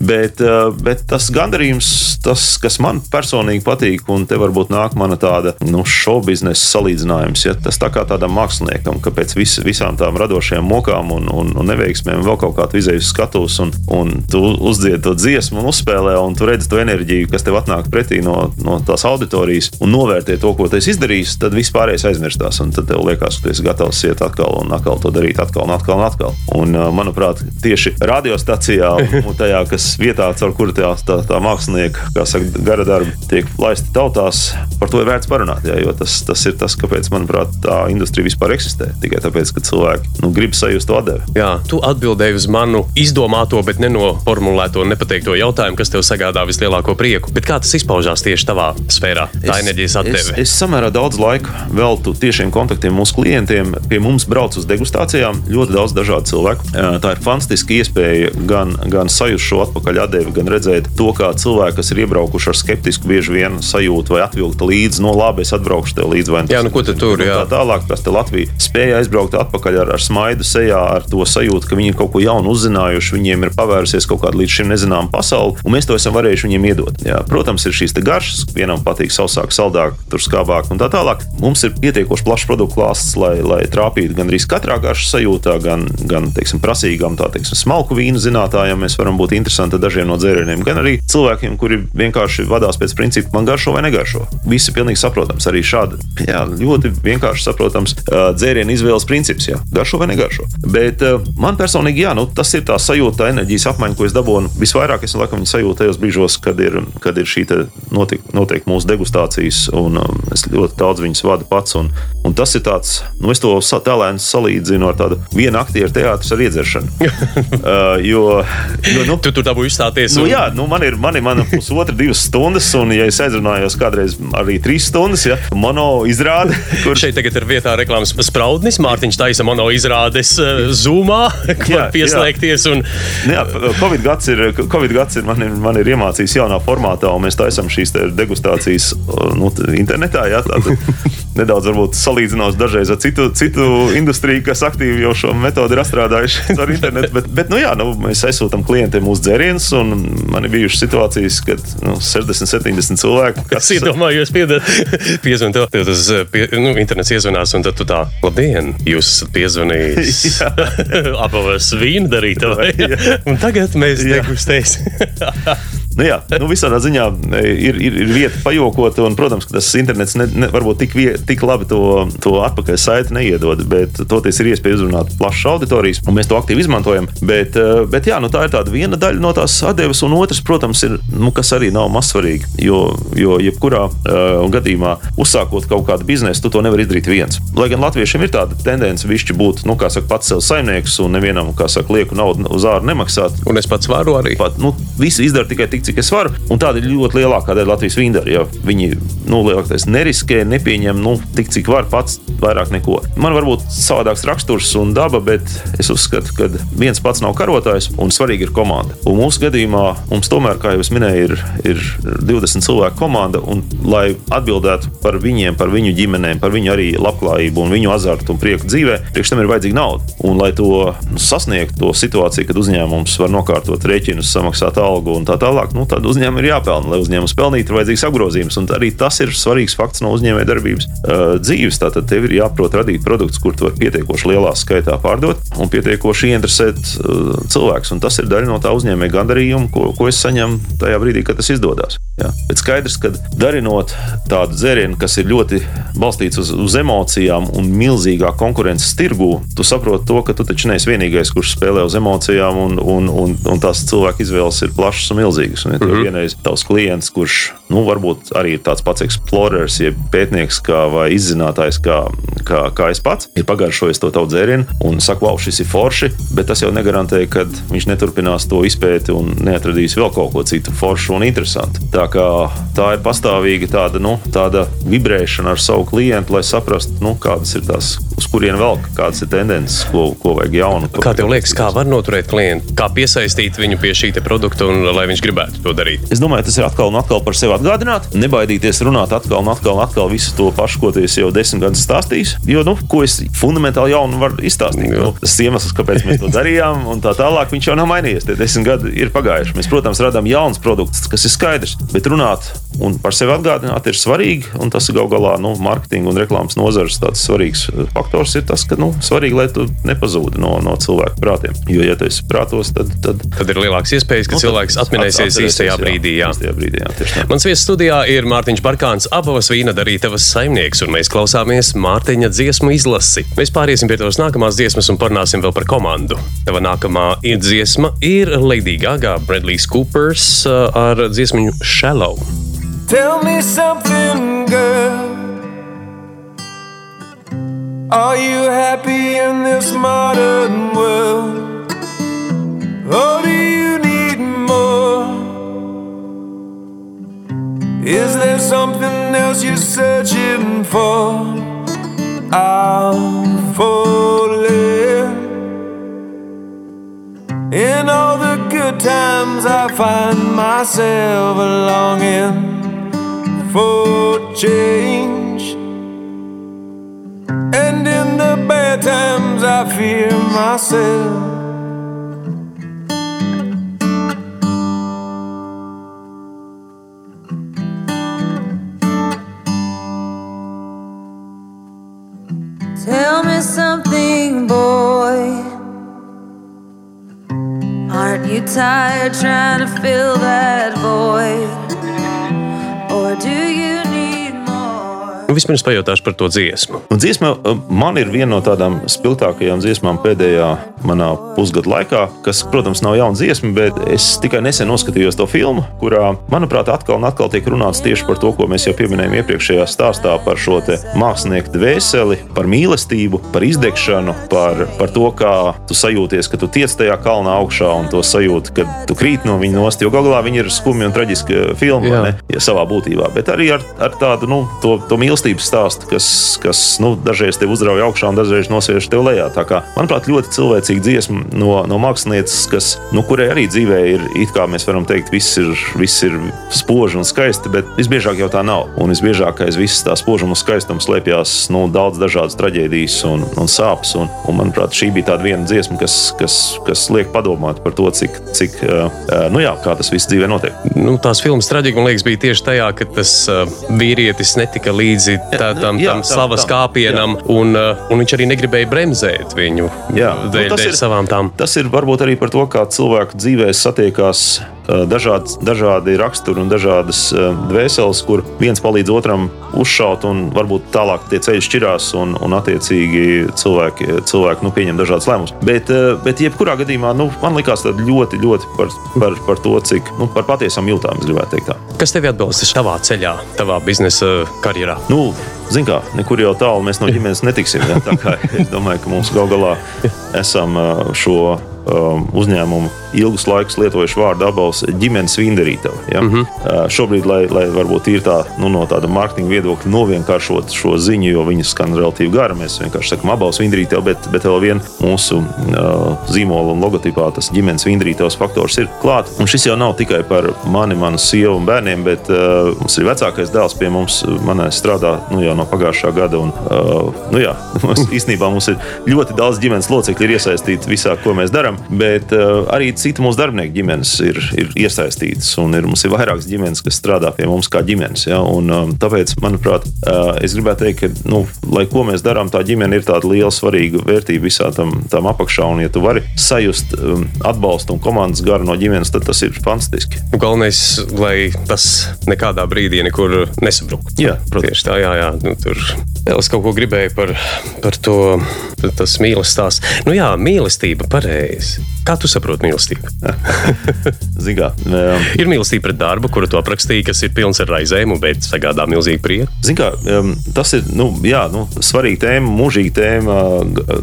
Bet, bet tas gandarījums, tas, kas man personīgi patīk, un te varbūt nāk mana tāda nu, šovu biznesa salīdzinājums, ja tas tā kā tādam māksliniekam, ka pēc vis, visām tām radošajām mokām un, un, un neveiksmēm vēl kaut kādu izēju skatus, un, un tu uzdziedi to dziesmu un uzspēlē, un tu redzi to enerģiju, kas tev atnāk pretī no, no tās auditorijas, un novērtē to, ko tu esi izdarījis, tad viss pārējais aizmirstās. Un tad tev liekas, ka tu esi gatavs iet atkal un atkal to darīt, atkal un atkal. Un atkal. Un, manuprāt, tieši radiostacijā, un tajā, kas vietā, caur kuru tā, tā, tā mākslinieka, kā saka, gara darbi tiek laisti tautās, par to ir vērts parunāt. Jā, jo tas, tas ir tas, kāpēc, manuprāt, tā industrija vispār eksistē. Tikai tāpēc, ka cilvēki nu, grib sajust to atdevi. Jā, tu atbildēji uz manu izdomāto, bet nenoformulēto, nepateikto jautājumu, kas tev sagādā vislielāko prieku. Bet kā tas izpaužās tieši tavā sfērā, tā es, enerģijas atdeve? Es, es samērā daudz laika veltu tiešiem kontaktiem mūsu klientiem. Pie mums brauc uz degustācijām ļoti daudz dažādu cilvēku. Tā ir fantastiska iespēja gan, gan sajust šo atpakaļ atdevi, gan redzēt to, kā cilvēki, kas ir iebraukuši ar skeptisku, bieži vien sajūtu vai atvilkta līdzi, no labi, es atbraukšu tev līdzi. Jā, nu ko tu tur? Jā. Tā tālāk, kas te Latvija spēja aizbraukt atpakaļ ar, ar smaidu sejā, ar to sajūtu, ka viņi kaut ko jaunu uzzinājuši, viņiem ir pavērusies kaut kāda līdz šim nezināma pasaule, un mēs to esam varējuši viņiem iedot. Jā, protams, ir šīs garšas, vienam patīk sausāk, saldāk, tur skābāk un tā tālāk. Mums ir pietiekoši plašs produktu klāsts, lai, lai trāpītu gandrīz katrā garšas sajūtā, gan, gan teiksim, prasīgam, tā teiksim, smalku vīnu zinātājiem. Mēs varam būt interesanti dažiem no dzērieniem, gan arī cilvēkiem, kuri vienkārši vadās pēc principa, man garšo vai negaršo. Visi ir pilnīgi saprotams. Arī šādi jā, ļoti vienkārši saprotams dzērienu izvēles princips. Jā, garšo vai negaršo. Bet man personīgi, jā, nu, tas ir tā sajūta, tā enerģijas apmaiņa, ko es dabūnu. Visvairāk es laikam sajūtu tajos brīžos, kad ir, kad ir šī notiek, notiek mūsu degustācijas, un es ļoti daudz viņas vadu pats. Un, un tas ir tāds, nu, es to tēlēnu salīdzinu ar tādu vienu aktieru teātris ar iedzeršanu. uh, jo, jo, nu, tu tur dabūji uzstāties. Nu, un... Jā, nu, man ir man, man pusotra, divas stundas, un, ja es aizrunājos kādreiz arī trīs stundas, ja mono izrāde. Kur... Šeit tagad ir vietā reklāmas spraudnis. Mārtiņš taisa mono izrādes uh, Zoomā, kur jā, pieslēgties. Un... Nu jā, Covid gads ir, COVID gads ir, man, ir, man ir iemācījis jaunā formātā, un mēs taisam šīs degustācijas nu, internetā. Jā, nedaudz salīdzinos dažreiz ar citu, citu industriju, kas aktīvi jau šo metodi ir strādājuši ar internetu. Bet, bet nu, jā, nu, mēs aizsūtām klientiem mūsu dzērienus, un man ir bijušas situācijas, kad nu, 60, 70 cilvēki. Kas iedomājos, piezvanīt, tev tas pie, nu, internets iezvanās, un tad tu tā, labdien, jūs esat piezvanījis apavas vīnu darītāji. un tagad mēs degustēsim. Nu, jā, nu, visādā ziņā e, ir, ir, ir vieta pajokot, un, protams, tas internets ne, ne, varbūt tik, vie, tik labi to, to atpakaļ saiti neiedod, bet toties ir iespēja uzrunāt plašas auditorijas, un mēs to aktīvi izmantojam. Bet, e, bet jā, nu, tā ir tāda viena daļa no tās atdeves, un otrs, protams, ir, nu, kas arī nav mazsvarīgi, jo, jo jebkurā uh, gadījumā uzsākot kaut kādu biznesu, tu to nevari izdarīt viens. Lai gan latviešiem ir tāda tendence višķi būt, nu, kā saka, pats sev saimnieks un nevienam, kā saka, lieku naudu uz ārā nemaksāt. Un es pats varu arī. Pat, nu, visi izdara tikai tik, cik es varu. Un tāda ir ļoti lielākā daļa Latvijas vīndari. Ja viņi nu, lielākais neriskē, nepieņem nu, tik, cik var pats, vairāk neko. Man varbūt savādāks raksturs un daba, bet es uzskatu, ka viens pats nav karotājs un svarīgi ir komanda. Un mūsu gadījumā mums tomēr, kā jau minēju, ir, ir 20 cilvēku komanda. Un, lai atbildētu par viņiem, par viņu ģimenēm, par viņu arī labklājību un viņu azartu un prieku dzīvē, priekš tam ir vajadzīga nauda. Un, lai to sasniegtu, to situāciju, kad uzņēmums var nokārtot rēķinus, samaksāt algu un tā tālāk, nu, tad uzņēmumam ir jāpelnā. Lai uzņēmums pelnītu, ir vajadzīgs apgrozījums. Un arī tas ir svarīgs fakts no uzņēmējdarbības uh, dzīves. Tātad tev ir jāprot radīt produktus, kurus var pietiekoši lielā skaitā pārdot un pietiekoši ieinteresēt uh, cilvēkus. Un tas ir daļa no tā uzņēmēja gandarījuma, ko, ko es saņemu tajā brīdī, kad tas izdodas. Jā. Bet skaidrs, ka darinot tādu dzērienu, kas ir ļoti balstīts uz, uz emocijām un milzīgā konkurences tirgū, tu saproti to, ka tu taču neesi vienīgais, kurš spēlē uz emocijām, un, un, un, un tās cilvēku izvēles ir plašas un milzīgas. Un, ja mm -hmm. vienreiz tavs klients, kurš nu, varbūt arī ir tāds pats eksplorers, jeb pētnieks kā, vai izzinātājs, kā, kā, kā es pats, ir pagaršojis to tavu dzērienu un saka, wow, šis ir forši, bet tas jau negarantē, ka viņš neturpinās to izpēti un neatradīs vēl kaut ko citu foršu un interesantu. Tā Tā, tā ir pastāvīga tāda, nu, tāda vibrēšana ar savu klientu, lai saprastu, nu, kādas ir tās, uz kurien vēl kādas ir tendences, ko, ko vajag jaunu. Ko kā tev liekas, kā var noturēt klientu, kā piesaistīt viņu pie šī produkta un lai viņš gribētu to darīt? Es domāju, tas ir atkal un atkal par sevi atgādināt, nebaidīties runāt atkal un atkal un atkal visu to pašu, ko es jau desmit gadus stāstīju. Jo, nu, ko es fundamentāli jaunu varu izstāstīt, nu, tas iemesls, kāpēc mēs to darījām, un tā tālāk, viņš jau nav mainījies. Tie desmit gadi ir pagājuši. Mēs, protams, radām jaunus produktus, kas ir skaidrs bet runāt un par sevi atgādināt ir svarīgi. Tas gal galā nu, mārketinga un reklāmas nozares tāds svarīgs uh, faktors ir tas, ka nu, svarīgi, lai tu nepazūdi no, no cilvēku prātiem. Jo, ja tu esi prātos, tad, tad, tad ir lielāks iespējas, ka nu, cilvēks atminēsies īstajā brīdī. Jā. Īstajā brīdī jā, Mans viesis studijā ir Mārtiņš Barkāns, abas vīna darītavas saimnieks, un mēs klausāmies Mārtiņa dziesmu izlasi. Mēs pāriesim pie tavas nākamās dziesmas un parunāsim vēl par komandu. Tava nākamā dziesma ir Lady Gaga, Bradley's Coopers uh, ar dziesmu Shallow. Tell me something, girl. Are you happy in this modern world? Or Is there something else you're searching for? I'm falling. In all the good times, I find myself longing for change. And in the bad times, I fear myself. Boy. Aren't you tired trying to fill that void? Vispirms pajautāšu par to dziesmu. Un dziesma uh, man ir viena no tādām spilgtākajām dziesmām pēdējā manā pusgada laikā, kas, protams, nav jauna dziesma, bet es tikai nesen noskatījos to filmu, kurā, manuprāt, atkal un atkal tiek runāts tieši par to, ko mēs jau pieminējām iepriekšējā stāstā par šo mākslinieku dvēseli, par mīlestību, par izdegšanu, par, par to, kā tu sajūties, ka tu tiec tajā kalnā augšā un to sajūti, ka tu krīt no viņa nost. Jo galā viņa ir skumja un Jā. vai ne? ja, savā būtībā, bet arī ar, ar tādu nu, to, to mīlestības stāstu, kas, kas nu, dažreiz tev uzrauj augšā un dažreiz nosviež tev lejā. Tā kā, manuprāt, ļoti cilvēcīga dziesma no, no mākslinieces, kas, nu, kurai arī dzīvē ir, it kā mēs varam teikt, viss ir, viss ir spoži un skaisti, bet visbiežāk jau tā nav. Un visbiežāk aiz visas tā spožuma un skaistuma slēpjas nu, daudz dažādas traģēdijas un, un sāpes. Un, un, manuprāt, šī bija tāda viena dziesma, kas, kas, kas liek padomāt par to, cik, cik nu, jā, tas viss dzīvē notiek. Nu, tās filmas traģika, man liekas, bija tieši tajā, ka tas vīrietis netika līdzi tā, tam, jā, tam tam- slavas tam, kāpienam, un, uh, un viņš arī negribēja bremzēt viņu Jā, dēļ, nu, tas dēļ ir- savām tām. Tas ir varbūt arī par to, kā cilvēku dzīvē satiekās uh, dažādi, dažādi raksturi un dažādas uh, dvēseles, kur viens palīdz otram uzšaut, un varbūt tālāk tie ceļi šķirās, un, un attiecīgi cilvēki, cilvēki nu, pieņem dažādas lēmumus. Bet, uh, bet jebkurā gadījumā nu, man likās ļoti, ļoti par, par, par to, cik nu, par patiesām jūtām es gribētu teikt. Tā. Kas tev atbalsta savā ceļā, tavā biznesa karjerā? Nu, Ziniet, kā nekur jau tālu mēs no ģimenes netiksim. Ja? Tā kā Es domāju, ka mums gal galā esam šo uzņēmumu ilgus laikus lietojuši vārdu abals ģimenes vindarītava. Ja? Mm -hmm. šobrīd, lai, lai varbūt ir tā, nu, no tāda mārketinga viedokļa novienkāršot šo ziņu, jo viņas skan relatīvi gara, mēs vienkārši sakām abals vindarītava, bet, bet vēl vien mūsu uh, zīmola un logotipā tas ģimenes vindarītavas faktors ir klāts. Un šis jau nav tikai par mani, manu sievu un bērniem, bet uh, mums ir vecākais dēls pie mums, manai strādā nu, jau no pagājušā gada. Un, uh, nu, jā, mums, īstenībā mums ir ļoti daudz ģimenes locekļu ir iesaistīti visā, ko mēs darām, bet uh, arī citi mūsu darbinieku ģimenes ir, ir iesaistītas. Ir, mums ir vairākas ģimenes, kas strādā pie mums kā ģimenes. Ja? Un, um, tāpēc, manuprāt, uh, es gribētu teikt, ka, nu, lai ko mēs darām, tā ģimene ir tāda liela svarīga vērtība visā tam, tam apakšā. Un, ja tu vari sajust um, atbalstu un komandas garu no ģimenes, tad tas ir fantastiski. Nu, Galvenais, lai tas nekādā brīdī nekur nesabruktu. Jā, protams. Tieši tā, jā, jā. Nu, tur vēl es kaut ko gribēju par, par to, tas mīlestības stāsts. Nu jā, mīlestība, pareizi. Kā tu saproti mīlestību? Zigā, um, Ir mīlestība pret darbu, kuru tu aprakstīji, kas ir pilns ar raizēm, bet sagādā milzīgu prieku. Zin kā, um, tas ir nu, jā, nu, svarīga tēma, mūžīga tēma,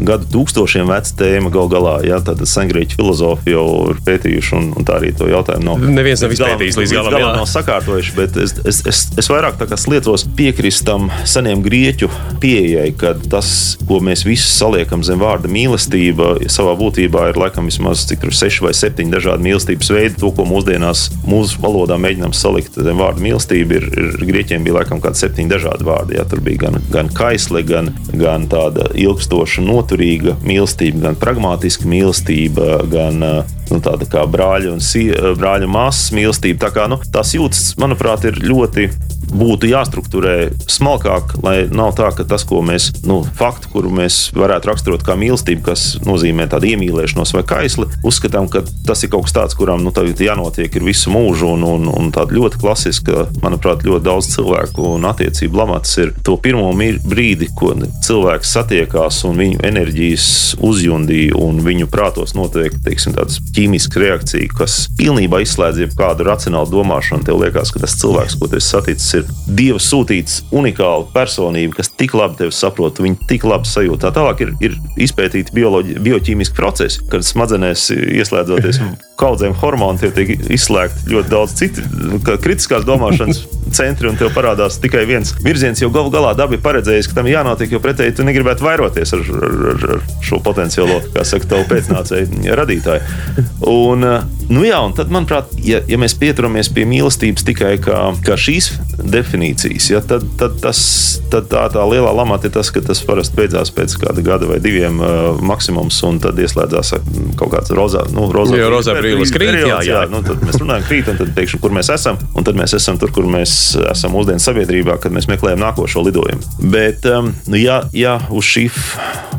gadu tūkstošiem veca tēma gal galā. Jā, tad sengrieķu filozofi jau ir pētījuši, un, un tā arī to jautājumu nav. Neviens nav līdz galam- izpētījis līdz galam, nav sakārtojuši, bet es, es, es, es vairāk tā kā sliecos piekrist tam seniem grieķu pieejai, ka tas, ko mēs visi saliekam zem vārda mīlestība, savā būtībā ir laikam vismaz cik tur seši vai septiņi dažādi mīlestības veidi. To, ko mūsdienās mūsu valodā mēģinām salikt zem vārda mīlestība, ir, ir grieķiem bija laikam kādi septiņi dažādi vārdi. Jā, tur bija gan, gan kaisle, gan, gan tāda ilgstoša, noturīga mīlestība, gan pragmatiska mīlestība, gan nu, tāda kā brāļa un sie, brāļa māsas mīlestība. Tā kā, nu, tās jūtas, manuprāt, ir ļoti. Būtu jāstrukturē smalkāk, lai nav tā, ka tas, ko mēs, nu, faktu, kuru mēs varētu raksturot kā mīlestību, kas nozīmē tādu iemīlēšanos vai kaisli, uzskatām, ka tas ir kaut kas tāds, kuram nu, tagad jānotiek visu mūžu. Un, un, un tāda ļoti klasiska, manuprāt, ļoti daudz cilvēku un attiecību lamats ir to pirmo brīdi, ko cilvēks satiekās un viņu enerģijas uzjundīja un viņu prātos notiek teiksim, tādas ķīmiskas reakcijas, kas pilnībā izslēdz jebkādu racionālu domāšanu. Tev liekas, ka tas cilvēks, ko tu esi saticis, ir ir dieva sūtīts unikāla personība, kas tik labi tevi saprot, viņi tik labi sajūt. Tā tālāk ir, ir izpētīti bioķīmiski procesi, kad smadzenēs ieslēdzoties kaudzēm hormonu, tiek izslēgti ļoti daudz citu kritiskās domāšanas centri, un tev parādās tikai viens virziens, jo galu galā daba ir paredzējusi, ka tam jānotiek, jo pretēji tu negribētu vairoties ar, ar, ar šo potenciālo, kā saka, tavu pēcnācēju radītāju. Un, nu jā, un tad, manuprāt, ja, ja mēs pieturamies pie mīlestības tikai kā, kā šīs definīcijas, ja, tad, tad, tas, tad tā, tā lielā lamata ir tas, ka tas parasti beidzās pēc kāda gada vai diviem uh, maksimums, un tad ieslēdzās kaut kāds rozā, nu, rozā, jā, rozā brīvības krīt. Jā, jā. jā. Nu, tad mēs runājam krīt, un tad pēkšņi, kur mēs esam, un tad mēs esam tur, kur mēs esam mūsdienu sabiedrībā, kad mēs meklējam nākošo lidojumu. Bet, um, ja, ja uz šī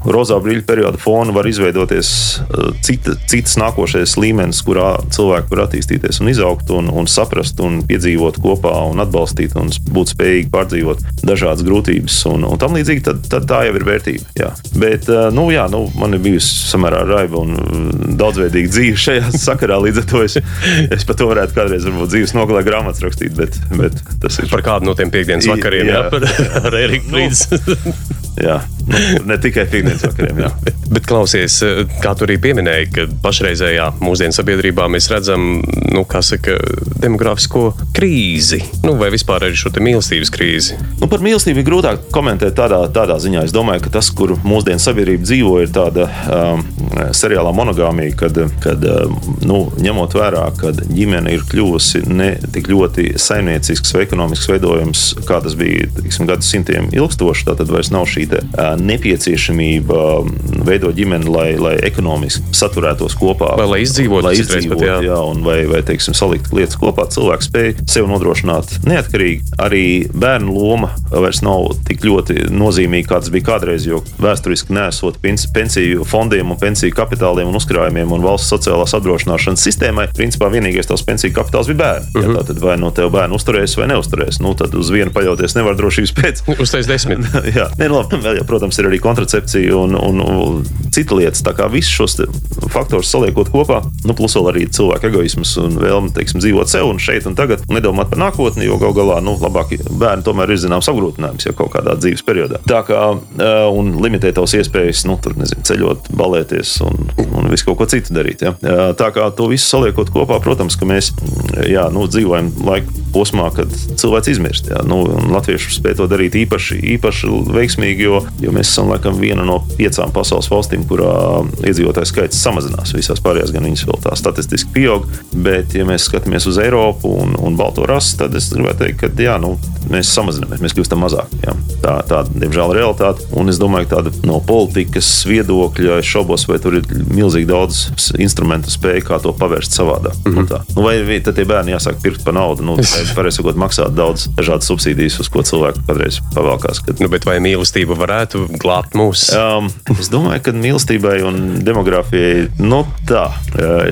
rozā brīļa perioda fona var izveidoties uh, cita, cits nākošais līmenis, kurā cilvēki var attīstīties un izaugt, un, un saprast, un piedzīvot kopā, un atbalstīt, un būt spējīgi pārdzīvot dažādas grūtības un, un tam līdzīgi, tad, tad tā jau ir vērtība. Jā. Bet, uh, nu, jā, nu, man ir bijusi samērā raiba un uh, daudzveidīga dzīve šajā sakarā. Līdz ar to es, es par to varētu kādreiz, varbūt, dzīves nogalē grāmatas rakstīt. Bet, bet tas ir par kādu no tiem piekdienas vakariem, jā, jā. Par, Brīdis. Nu, jā, nu, ne tikai piekdienas vakariem. Jā. bet, bet klausies, kā tu arī pieminēji, ka pašreizējā mūsdienu sabiedrībā mēs redzam, nu, saka, demogrāfisko krīzi, nu, vai vispār arī šo mīlestības krīzi. Nu, par mīlestību ir grūtāk komentēt tādā, tādā ziņā. Es domāju, ka tas, kur mūsdienu sabiedrība dzīvo, ir tāda um, seriālā monogāmija, kad, kad um, nu, ņemot vērā, ka ģimene ir kļuvusi ne tik ļoti saimniecisks vai ekonomisks veidojums, kā tas bija tiksim, gadsimtiem ilgstoši. Tad vairs nav šī te, uh, nepieciešamība veidot ģimeni, lai, lai ekonomiski saturētos kopā. Vai lai izdzīvotu, lai izdzīvot, pat, jā. Jā, un vai, vai teiksim, salikt lietas kopā. Cilvēks spēj sev nodrošināt neatkarīgi. Arī bērnu loma vairs nav tik ļoti nozīmīga, kā tas bija kādreiz, jo vēsturiski nesot pensiju fondiem un pensiju kapitāliem un uzkrājumiem un valsts sociālās apdrošināšanas sistēmai, principā vienīgais tās pensiju kapitāls bija bērni. Mm -hmm. ja, tad vai no tev bērnu uzturēs vai neuzturēs, nu, tad uz vienu paļauties nevar drošības pēc. Uztais desmit. Jā, ne, nu, labi, vēl, jau, protams, ir arī kontracepcija un, un, un cita lietas. Tā kā visus šos faktorus saliekot kopā, nu, plus vēl arī cilvēka egoisms un vēlme teiksim, dzīvot sev un šeit un tagad, nedomāt par nākotni, jo gal galā nu, labāk bērni tomēr ir zināms apgrūtinājums jau kaut kādā dzīves periodā. Tā kā un limitēt tavas iespējas, nu, tur nezinu, ceļot, balēties un, un visu kaut ko citu darīt. Ja? Tā kā to visu saliekot kopā, protams, ka mēs jā, nu, dzīvojam laika posmā, kad cilvēks izmirst. Jā, nu, Latvieši spēj to darīt īpaši, īpaši veiksmīgi, jo, jo mēs esam laikam viena no piecām pasaules valstīm, kurā iedzīvotāju skaits samazinās. Visās pārējās gan viņas vēl tā statistiski pieaug. Bet, ja mēs skatāmies uz Eiropu un, un Balto rasi, tad es gribētu teikt, ka jā, nu, mēs samazināmies, mēs kļūstam mazāk. Jā. Tā, tā, diemžēl, ir realitāte. Un es domāju, ka tāda no politikas viedokļa es šaubos, vai tur ir milzīgi daudz instrumentu spēju, kā to pavērst savādāk. Mm -hmm. nu, vai tad tie bērni jāsāk pirkt par naudu? Nu, pareizi sakot, maksāt daudz dažādas subsīdijas, uz ko cilvēki kādreiz pavalkās. Kad... Nu, bet vai mīlestība varētu glābt mūs? Um, es domāju, ka mīlestībai un demogrāfijai, nu tā,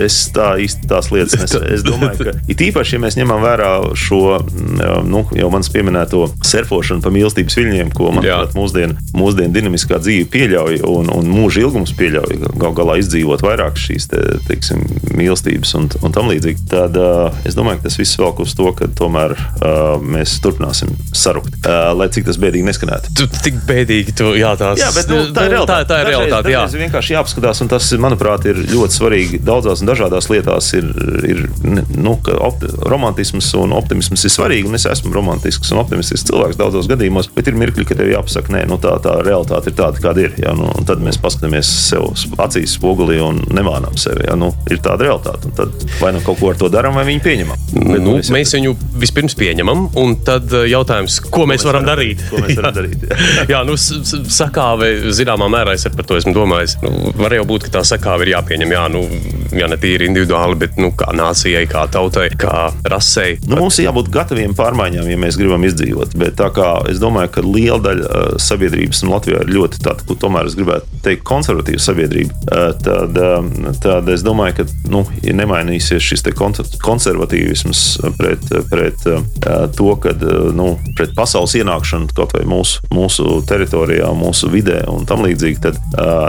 es tā īsti tās lietas nesaku. Es domāju, ka it īpaši, ja mēs ņemam vērā šo, um, nu, jau manis pieminēto surfošanu pa mīlestības viļņiem, ko, manuprāt, mūsdienu mūsdien dinamiskā dzīve pieļauj un, un mūža ilgums pieļauj gal galā izdzīvot vairāk šīs te, teiksim, mīlestības un, un tam līdzīgi, tad uh, es domāju, ka tas viss velk uz to, ka tomēr uh, mēs turpināsim sarukt. Uh, lai cik tas bēdīgi neskanētu. Tu tik bēdīgi, tu, jā, tās, jā, bet nu, tā ir realitāte. Tā, tā ir realitāte. Dažreiz, dažreiz vienkārši jāapskatās, un tas, manuprāt, ir ļoti svarīgi. Daudzās un dažādās lietās ir, ir nu, opti, romantisms un optimisms ir svarīgi. Un es esmu romantisks un optimistisks cilvēks daudzos gadījumos, bet ir mirkļi, kad tev jāpasaka, nē, nu, tā, tā realitāte ir tāda, kāda ir. Jā, nu, tad mēs paskatāmies sev acīs, spogulī un nemānām sevi. Jā, nu, ir tāda realitāte. Tad vai nu kaut ko ar to darām, vai viņu pieņemam. Bet, nu, mēs, mēs viņu vispirms pieņemam, un tad uh, jautājums, ko, ko mēs, mēs varam, varam darīt? Ko mēs varam darīt jā, jā nu, sakāve zināmā mērā es par to esmu domājis. Nu, var jau būt, ka tā sakāve ir jāpieņem, jā, nu, jā ne tīri individuāli, bet nu, kā nācijai, kā tautai, kā rasei. Nu, mums ir jābūt gataviem pārmaiņām, ja mēs gribam izdzīvot. Bet tā kā es domāju, ka liela daļa uh, sabiedrības un Latvijā ir ļoti tāda, ko tomēr es gribētu teikt, konservatīva sabiedrība, uh, tad, uh, tad es domāju, ka nu, ja nemainīsies šis konservatīvisms pret, pret to, ka nu, pret pasaules ienākšanu kaut vai mūsu, mūsu teritorijā, mūsu vidē un tam līdzīgi, tad,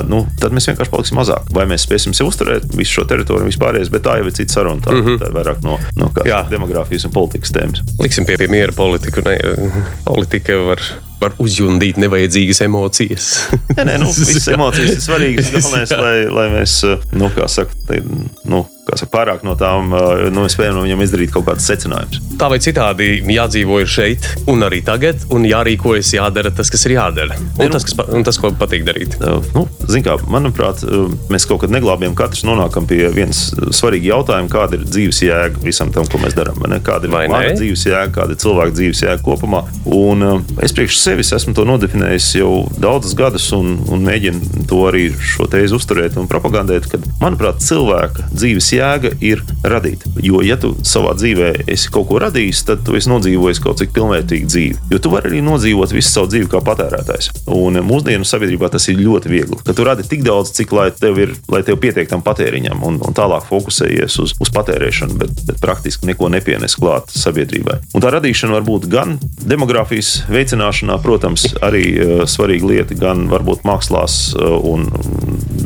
nu, tad mēs vienkārši paliksim mazāk. Vai mēs spēsim sev uzturēt visu šo teritoriju vispārējais, bet tā jau ir cita saruna. Tā, mm -hmm. tā ir vairāk no, no demogrāfijas un politikas tēmas. Liksim pie, pie miera politiku. Ne, politika var, var uzjundīt nevajadzīgas emocijas. Nē, nē, nu, visas emocijas ir svarīgas. Galvenais, lai, lai mēs, nu, kā saka, nu, saka, pārāk no tām nu, spējam no viņiem izdarīt kaut kādus secinājumus. Tā vai citādi jādzīvo ir šeit, un arī tagad, un jārīkojas, jādara tas, kas ir jādara. Un, tas, kas, un tas, ko patīk darīt. Nu, zin kā, manuprāt, mēs kaut kad neglābjam, katrs nonākam pie vienas svarīga jautājuma, kāda ir dzīves jēga visam tam, ko mēs darām. Kāda ir mana dzīves jēga, kāda ir cilvēka dzīves jēga kopumā. Un, es priekš sevis esmu to nodefinējis jau daudzus gadus, un, un mēģinu to arī šo tēzi uzturēt un propagandēt. Kad, manuprāt, cilvēka dzīves jēga ir radīt. Jo, ja tu savā dzīvē esi kaut ko radījis, tad tu esi nodzīvojis kaut cik pilnvērtīgu dzīvi. Jo tu vari arī nodzīvot visu savu dzīvi kā patērētājs. Un uh, mūsdienu sabiedrībā tas ir ļoti viegli. Ka tu radi tik daudz, cik lai tev, ir, lai tev pietiek tam patēriņam, un, un tālāk fokusējies uz, uz patērēšanu, bet, bet praktiski neko nepienes klāt sabiedrībai. Un tā radīšana var būt gan demogrāfijas veicināšanā, protams, arī uh, svarīga lieta, gan varbūt mākslās uh, un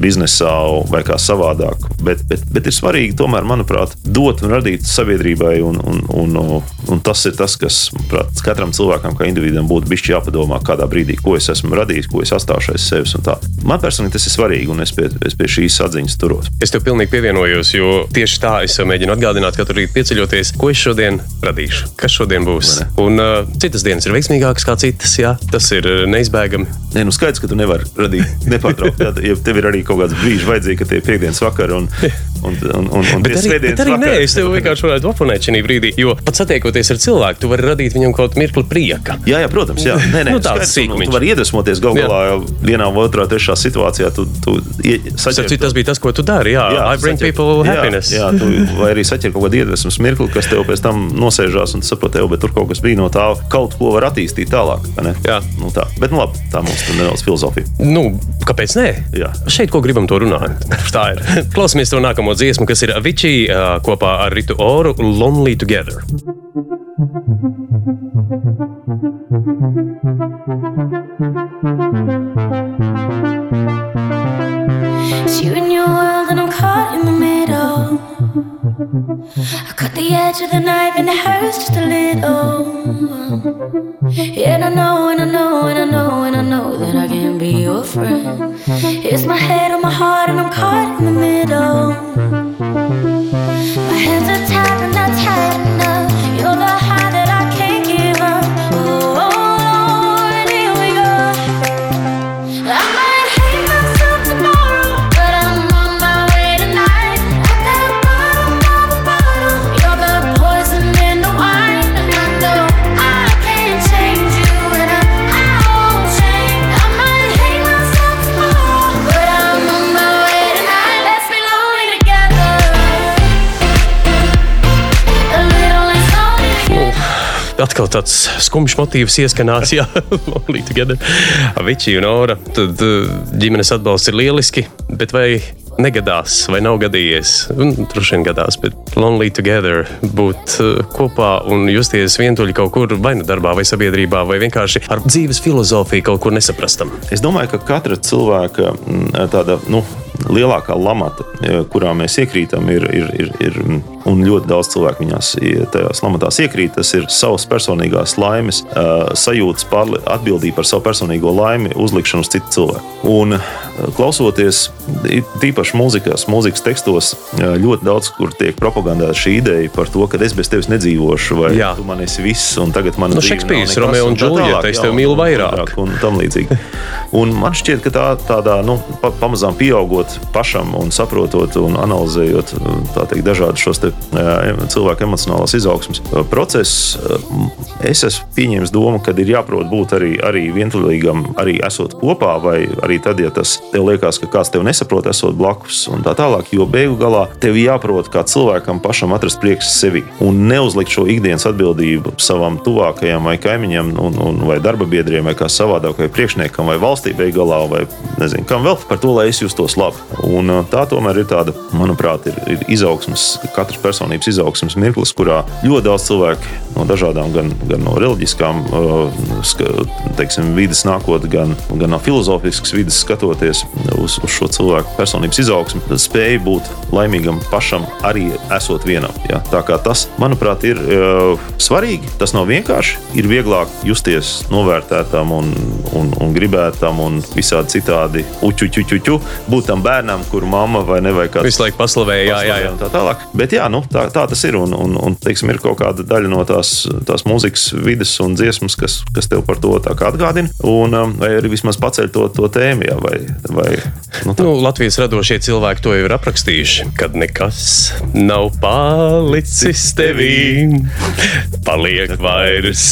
biznesā vai kā savādāk. Bet, bet, bet ir svarīgi tomēr, manuprāt, dot un radīt sabiedrībai, un, un, un, un tas ir tas, kas manuprāt, katram cilvēkam, kā individam, būtu bijis jāpadomā, kādā brīdī, ko es esmu radījis, ko es atstāšu aiz sevis. un. Man personīgi tas ir svarīgi, un es pie, es pie šīs atziņas turos. Es tev pilnīgi pievienojos, jo tieši tā es mēģinu atgādināt, katru rītu pieceļoties, ko es šodien radīšu, kas šodien būs. Un uh, citas dienas ir veiksmīgākas kā citas, jā, tas ir uh, neizbēgami. Nē, nu skaidrs, ka tu nevari radīt nepārtraukti. Ja tev ir arī kaut kāds brīdis vajadzīgi, ka tie ir piekdienas vakar un, un, un, un, un tie arī, arī nē, es tev vienkārši varētu oponēt šajā brīdī, jo pat satiekoties ar cilvēku, tu vari radīt viņam kaut mirkli prieka. Jā, jā, protams, jā. Nē, nē, Nu, tāds sīkumiņš. Tu vari iedvesmoties galu Jā. galā jau vienā, otrā, trešā situācijā. Tu, tu saķer tas bija tas, ko tu dari. Jā, jā I bring saķer- people jā, happiness. Jā, tu, vai arī saķer kaut kādu iedvesmas mirkli, kas tev pēc tam nosēžās un tu saproti, bet tur kaut kas bija no tā, kaut ko var attīstīt tālāk. Jā. Nu, tā. Bet, nu, labi, tā mums ir nedaudz filozofija. Nu, kāpēc nē? Jā. Šeit, ko gribam, to runāt. Tā ir. Klausamies to nākamo dziesmu, kas ir Avicii kopā ar Ritu Oru Lonely Together. It's you and your world, and I'm caught in the middle. I cut the edge of the knife, and it hurts just a little. And I know, and I know, and I know, and I know that I can't be your friend. It's my head on my heart, and I'm caught in the middle. Tāds skumjš motīvs ieskanās, jā, Lonely Together. Avicii un Ora. Tad ā, ģimenes atbalsts ir lieliski, bet vai negadās, vai nav gadījies? Droši vien gadās, bet Lonely Together būt ā, kopā un justies vientuļi kaut kur vai nu darbā, vai sabiedrībā, vai vienkārši ar dzīves filozofiju kaut kur nesaprastam. Es domāju, ka katra cilvēka mm, tāda nu, lielākā lamata, eh, kurā mēs iekrītam, ir, ir, ir, ir mm, un ļoti daudz cilvēku viņās tajās lamatās iekrīt. Tas ir savas personīgās laimes, sajūtas, pārli- atbildība par savu personīgo laimi, uzlikšanu uz citu cilvēku. Un klausoties, tīpaši mūzikās, mūzikas tekstos, ļoti daudz kur tiek propagandēta šī ideja par to, ka es bez tevis nedzīvošu, vai Jā. tu man esi viss, un tagad man Nu, dzīve nav Šekspīrs, Romeo un tālāk, es tevi mīlu vairāk. un tam līdzīgi. Un man šķiet, ka tā, tādā nu, pa, pamazām pieaugot pašam un saprotot un analizējot tā teikt, dažādus šos eh, cilvēku emocionālās izaugsmas eh, procesus, eh, es esmu pieņēmis domu, ka ir jāprot būt arī, arī vientuļīgam, arī esot kopā, vai arī tad, ja tas tev liekas, ka kāds tev nesaprot, esot blakus un tā tālāk. Jo beigu galā tev jāprot kā cilvēkam pašam atrast priekšu sevi un neuzlikt šo ikdienas atbildību savam tuvākajam vai kaimiņam, un, un, vai darba biedriem, vai kā savādāk, vai priekšniekam, vai valstī beigu galā, vai nezinu, kam vēl par to, lai es justos labi. Un tā tomēr ir tāda, manuprāt, ir, ir izaugsmas katras personības izaugsmas mirklis, kurā ļoti daudz cilvēku no dažādām, gan, gan no reliģiskām uh, teiksim, vidas nākotnē, gan, gan no filozofiskas vidas skatoties uz, uz šo cilvēku personības izaugsmu, spēja būt laimīgam pašam arī esot vienam. Ja? Tā kā tas, manuprāt, ir uh, svarīgi. Tas nav vienkārši. Ir vieglāk justies novērtētam un, un, un gribētam un visādi citādi uķuķuķuķu, būt tam bērnam, kur mamma vai ne vai kāds Visu laiku paslavēja, jā, jā, jā. tā tālāk. Bet jā, nu, tā, tā tas ir. Un, un, un teiksim, ir kaut kāda daļa no tās, tās mūzikas vidas un dziesmas, kas, kas tev par to atgādina. Un, um, vai arī vismaz paceļ to, to tēmu. Jā, vai, vai, nu, tā. Nu, Latvijas radošie cilvēki to jau ir aprakstījuši, kad nekas nav palicis tevī. Paliek vairs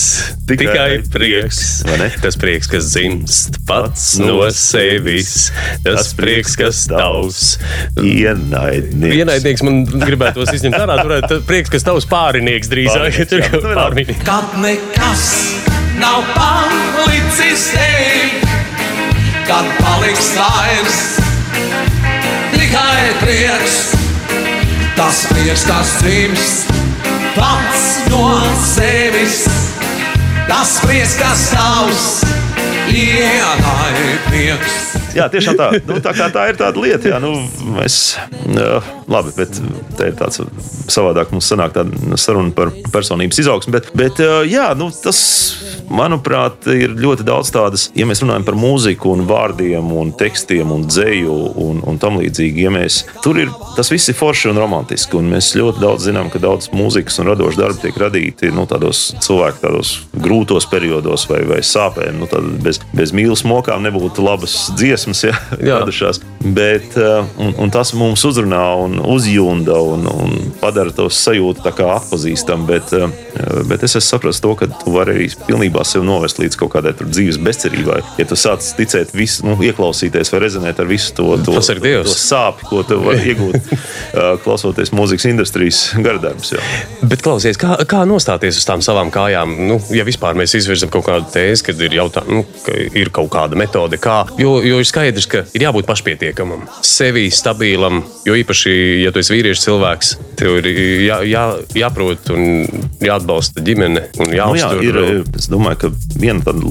tikai, Tikai prieks. vai ne? Tas prieks, kas dzimst pats no sevis, tas prieks, kas tavs. Ienaidnieks. Ienaidnieks man gribētos izņemt ārā. Tur ir prieks, kas tavs pārinieks drīzāk. Ir pārinieks. Kad nekas nav palicis tev, kad paliks vairs tikai prieks, tas prieks, kas dzimst pats no sevis, tas prieks, kas tavs ienaidnieks. Jā, tiešām tā. Nu, tā, tā ir tāda lieta, jā, nu, mēs. Jā, labi, bet te ir tāds savādāk. Mums sanāk tāda saruna par personības izaugsmu. Bet, bet jā, nu, tas, manuprāt, ir ļoti daudz tādas, ja mēs runājam par mūziku, un vārdiem, un tekstiem, un dzēju un, un tam līdzīgi. Ja mēs, tur ir tas viss ir forši un romantiski. Un mēs ļoti daudz zinām, ka daudz mūzikas un radošu darbu tiek radīti nu, tādos cilvēku tādos grūtos periodos vai, vai sāpēm. Nu, bez, bez mīlas mokām nebūtu labas dziesmas, ja Jā. radušās. Bet, uh, un, un tas mums uzrunā un uzjūta un, un padara to sajūtu tā kā atpazīstam. Bet, uh, bet es sapratis to, ka tu vari arī pilnībā sev novest līdz kaut kādai dzīves bezcerībai. Ja tu sāc ticēt, visu, nu, ieklausīties vai rezonēt ar visu to, to, Dievs. to sāpju, ko tu vari iegūt uh, klausoties mūzikas industrijas gardarbs. jā. Bet klausies, kā, kā nostāties uz tām savām kājām? Nu, ja vispār mēs izvirzam kaut kādu tēzi, kad ir, jautā, nu, ka ir kaut kāda metode, kā. Jo, jo ir skaidrs, ka ir jābūt pašpietiekamam, sevi stabilam. Jo īpaši, ja tu esi vīriešu cilvēks, tev ir jā, jā, jāprot un jāatbalsta ģimene un Nu, jā, jāuztur. ir, es domāju, ka viena tāda,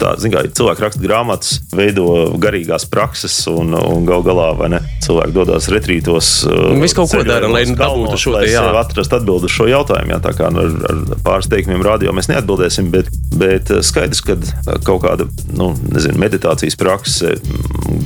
tā, kā, cilvēki raksta grāmatas, veido garīgās prakses, un, un gal galā cilvēki dodas retrītos. uh, Visu kaut ko dara, lai dabūtu šo te, sev atrastu atbildi uz šo jautājumu. Jā, tā kā nu, ar, ar pāris teikumiem radio mēs neatbildēsim, bet, bet uh, skaidrs, ka uh, kaut kāda nu, nezinu, meditācijas prakse,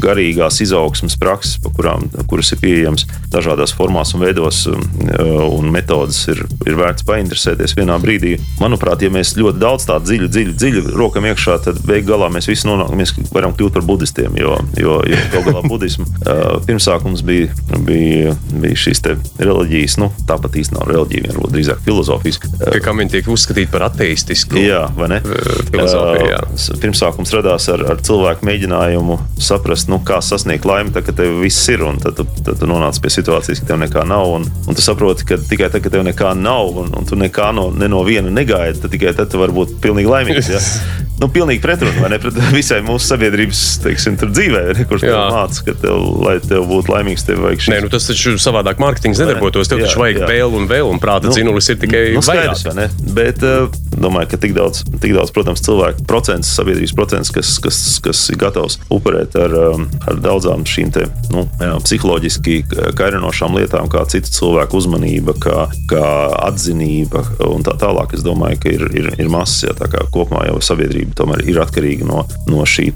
garīgās izaugsmas prakses, kurām, kuras ir pieejamas dažādās formās un veidos um, uh, un metodas, ir, ir vērts painteresēties vienā brīdī. Manuprāt, ja mēs ļoti daudz tādu dziļu, dziļu, dziļu rokam iekšā, tad beig galā mēs visi nonākam, mēs varam kļūt par budistiem, jo, jo, jo gal galā budismu uh, pirmsākums bija, bija, bija šīs reliģijas, nu tāpat īstenībā nav reliģija, varbūt drīzāk filozofijas. Uh, Ka kam viņi tiek uzskatīti par ateistisku? Jā, vai ne? filozofija. Uh, Pirmsākums radās ar, ar cilvēku mēģinājumu saprast, nu, kā sasniegt laimi, tad, kad tev viss ir. un Tad tad tu nonāc pie situācijas, ka tev nekā nav. Un, un tu saproti, ka tikai tad, kad tev nekā nav, un, un tu nekā no, ne no viena negaidi, tad tikai tad tu vari būt pilnīgi laimīgs. Ja? Nu, pilnīgi pretrunā ne pret visai mūsu sabiedrības teiksim, dzīvē, ne, kurš māca, ka tev, lai tev būtu laimīgs, tev vajag šis Nē, nu tas taču savādāk mārketings nedarbotos. Tev Jā, taču vajag jā. vēl un vēl, un prāta Nu, dzinulis ir tikai nu, skaidrs, vairāk. vai? Bet uh, domāju, ka tik daudz, tik daudz protams, cilvēku procents, sabiedrības procents, kas, kas, kas ir gatavs upurēt ar, um, ar daudzām šīm te, nu, jā, psiholoģiski kairinošām lietām, kā citu cilvēku uzmanība, kā, kā atzinība un tā tālāk. Es domāju, ka ir, ir, ir masas, jā, tā kā kopumā jau sabiedrība tomēr ir atkarīga no, no šī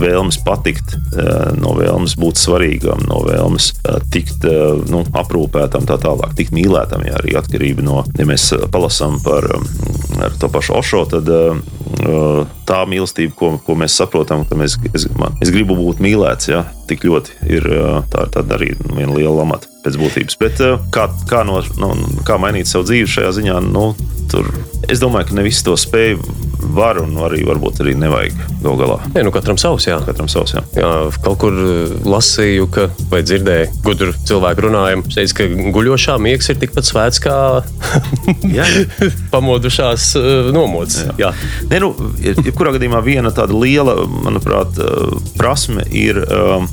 vēlmes patikt, eh, no vēlmes būt svarīgam, no vēlmes eh, tikt eh, nu, aprūpētam, tā tālāk, tikt mīlētam. Jā, arī atkarība no, ja mēs palasām par um, ar to pašu Ošo, tad tā mīlestība, ko, ko mēs saprotam, ka mēs, es, man, es gribu būt mīlēts, ja, tik ļoti ir tā, tā arī viena liela lamata pēc būtības. Bet kā, kā, no, no, kā mainīt savu dzīvi šajā ziņā, nu, tur es domāju, ka ne visi to spēj var un arī varbūt arī nevajag gal galā. Nē, nu katram savs, jā. Katram savs, jā. Jā, kaut kur lasīju, ka, vai dzirdēju, gudru cilvēku runājumu. Teica, ka guļošā miegs ir tikpat svēts kā pamodušās nomods. Jā. Jā. Nē, nu, jebkurā gadījumā viena tāda liela, manuprāt, uh, prasme ir um,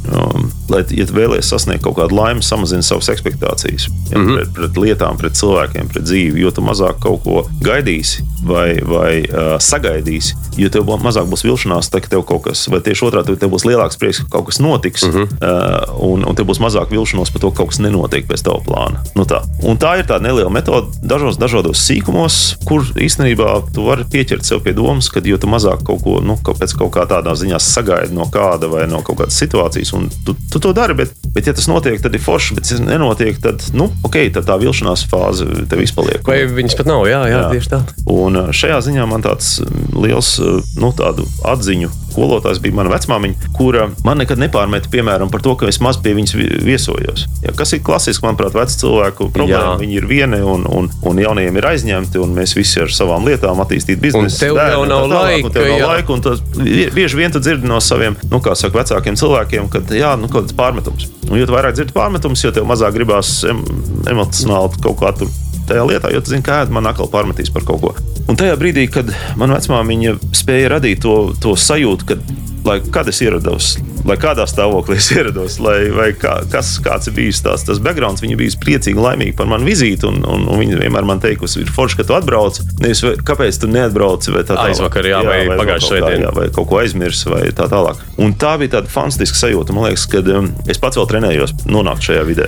lai, ja tu vēlies sasniegt kaut kādu laimi, samazini savas expectācijas ja, mm -hmm. pret, pret lietām, pret cilvēkiem, pret dzīvi, jo tu mazāk kaut ko gaidīsi vai, vai uh, sagaidīsi. Jo tev mazāk būs vilšanās, tad, kad tev kaut kas, vai tieši otrādi, tev būs lielāks prieks, ka kaut kas notiks, mm -hmm. uh, un, un tev būs mazāk vilšanās par to, ka kaut kas nenotiek pēc tava plāna. Nu tā. Un tā ir tāda neliela metode dažos dažādos sīkumos, kur īstenībā tu vari pieķert sev pie domas, ka jo mazāk kaut ko nu, pēc kaut kā tādā ziņā sagaidi no kāda vai no kaut kādas situācijas, un tu, tu to dari. Bet, bet, ja tas notiek, tad ir forši, bet, ja nenotiek, tad, nu, ok, tad tā vilšanās fāze tev izpaliek. Vai viņas pat nav? Jā, jā, jā. tieši tā. Un uh, šajā ziņā man tāds mm, liels uh, nu, atziņu skolotājs bija mana vecmāmiņa, kura man nekad nepārmeta, piemēram, par to, ka es maz pie viņas vi- viesojos. Ja, kas ir klasiski, manuprāt, vecu cilvēku problēma. Jā. Viņi ir vieni un, un, un jaunajiem ir aizņemti, un mēs visi ar savām lietām attīstīt biznesu. tev bērni jau un tā nav tālāk, un tev laika, nav jā. laika, un tas bie- bieži vien tu dzirdi no saviem, nu, kā saka, vecākiem cilvēkiem, ka, jā, nu, kaut kāds pārmetums. Un, jo vairāk dzirdi pārmetumus, jo tev mazāk gribās em, emocionāli kaut kā tur tajā lietā, jo tu zini, kā man atkal pārmetīs par kaut ko. Un tajā brīdī, kad manā vecmāmiņa spēja radīt to, to sajūtu, ka, lai kad es ierados, lai kādā stāvoklī es ierados, lai, vai kā, kas, kāds ir bijis tās, tas backgrounds, viņa bija priecīga, laimīga par manu vizīti, un, un, un viņa vienmēr man teikusi, ir forši, ka tu atbrauc. Nevis, vai- kāpēc tu neatbrauc? Vai tā tālāk. Aizvakar, jā, vai vēl pagājušā jā, vai kaut ko aizmirst, vai tā tālāk. Un tā bija tāda fantastiska sajūta. Man liekas, ka um, es pats vēl trenējos, nonākt šajā vidē,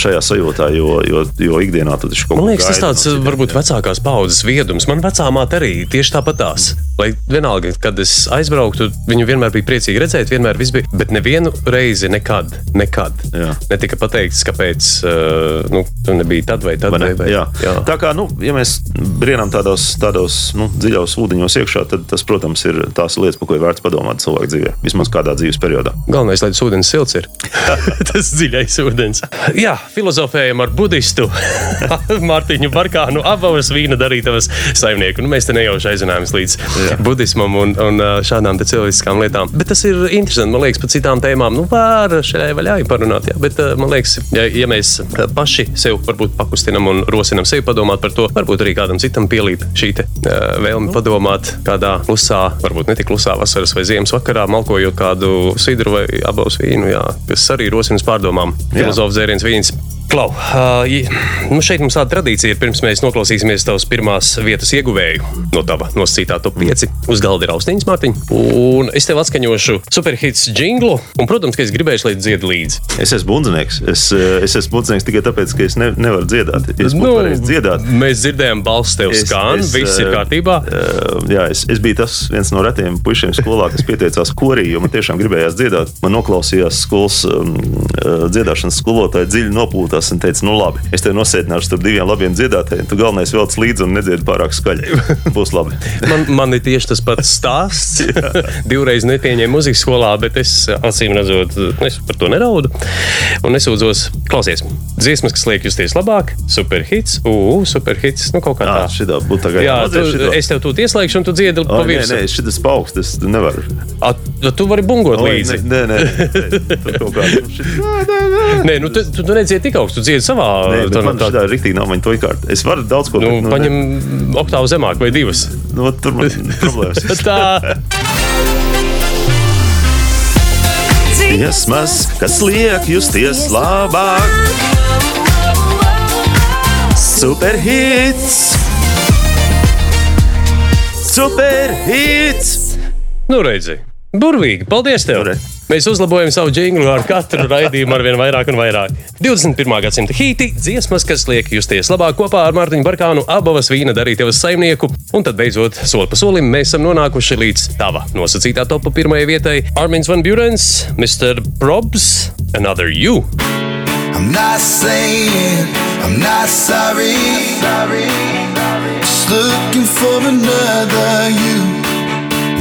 šajā sajūtā, jo, jo, jo ikdienā tu taču kaut Man ko liekas, tas gaidi tāds no varbūt vecākās paudzes viedums. Man vecā māte arī tieši tāpat tās. Lai vienalga, kad es aizbrauktu, viņu vienmēr bija priecīgi redzēt, vienmēr viss bija. Bet nevienu reizi, nekad, nekad Jā. netika pateikts, kāpēc uh, nu, tu nebija tad vai tad. Vai ne? Vai, vai, jā. Jā. Tā kā nu, ja mēs brienam tādos, tādos nu, dziļos ūdeņos iekšā, tad tas, protams, ir tās lietas, par ko ir vērts padomāt cilvēku dzīvē. Vismaz kādā dzīves periodā. Galvenais, lai tas ūdens silts ir. tas dziļais ūdens. Jā, filozofējam ar budistu Mārtiņu Barkānu, abas vīna darītavas saimnieku. Nu, mēs te nejauši aizinājāmies līdz Jā. budismam un, un ā, šādām cilvēciskām lietām. Bet tas ir interesanti. Man liekas, par citām tēmām, nu, var šai vaļā parunāt. Jā. Bet ā, man liekas, ja, ja mēs ā, paši sev varbūt pakustinam un rosinam sevi padomāt par to, varbūt arī kādam citam pielīp šī te, ā, vēlme padomāt kādā klusā, varbūt ne tik klusā vasaras vai ziemas vakarā, malkojot kādu sidru vai abos vīnu, jā, kas arī rosina pārdomām. Filozofs dzēriens vīns. Klau, uh, nu šeit mums tāda tradīcija ir, pirms mēs noklausīsimies tavas pirmās vietas ieguvēju no tava nosacītā top 5. Uz galda ir austiņas, Mārtiņ. Un es tev atskaņošu superhits jinglu, un, protams, ka es gribēšu, lai tu dziedi līdzi. Es esmu bundzinieks. Es, es esmu bundzinieks tikai tāpēc, ka es ne, nevaru dziedāt. Es nu, dziedāt. mēs dzirdējām, balss tev skan, viss ir kārtībā. Uh, jā, es, es biju tas viens no retiem puišiem skolā, kas pieteicās korī, jo man tiešām gribējās dziedāt. Man noklausījās skolas um, dziedāšanas skolotāja dziļi nopūtās un teica, nu labi, es tevi nosēdināšu starp diviem labiem dziedātājiem. Tu galvenais velc līdzi un nedziedi pārāk skaļi. Būs labi. Man, man ir tieši tas pats stāsts. Divreiz nepieņēmu muzikas skolā, bet es acīm redzot, es par to neraudu. Un nesūdzos, klausies, dziesmas, kas liek justies labāk, superhits, uu, superhits, nu kaut kā Tā, tā. šitā būtu tagad Jā, tu, es tev tu ieslēgšu, un tu dziedi pa nē, virsmu. nē, šis pauksts, es nevaru. A, Tu vari bungot līdzi. Nē, nē, nē, nu, nē, nē, nē. Nē, nu, tu, tu, tu nedziedi tik augstu, tu dziedi savā bet man šī ir rīktīgi nav viņa to iekārta. Es varu daudz ko Nu, bet, paņem oktāvu zemāk vai divas. ne- Nu, tur man problēmas. ir. Tā. Dziesmas, kas liek justies labāk, superhits! Superhits! Nu, redzi, burvīgi. Paldies tev! Re. Mēs uzlabojam savu jinglu ar katru raidījumu, ar vien vairāk un vairāk. 21. gadsimta hīti, dziesmas, kas liek justies labāk kopā ar Mārtiņu Barkānu, abas vīna darītavas saimnieku. Un tad beidzot, soli pa solim, mēs esam nonākuši līdz tava nosacītā topa pirmajai vietai. Armins Van Burens, Mr. Probs, Another You. I'm not saying I'm not sorry. Just looking for another you.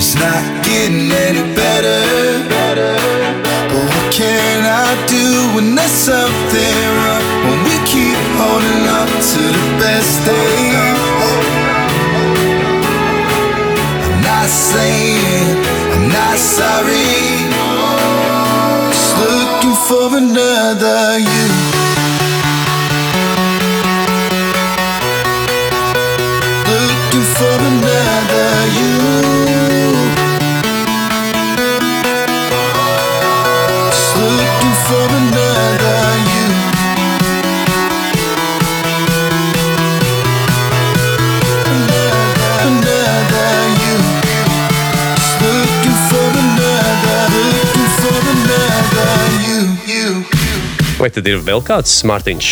It's not getting any better. But what can I do when there's something wrong? When we keep holding on to the best days. I'm not saying I'm not sorry. Just looking for another you. Looking for another Vai tad ir vēl kāds Mārtiņš?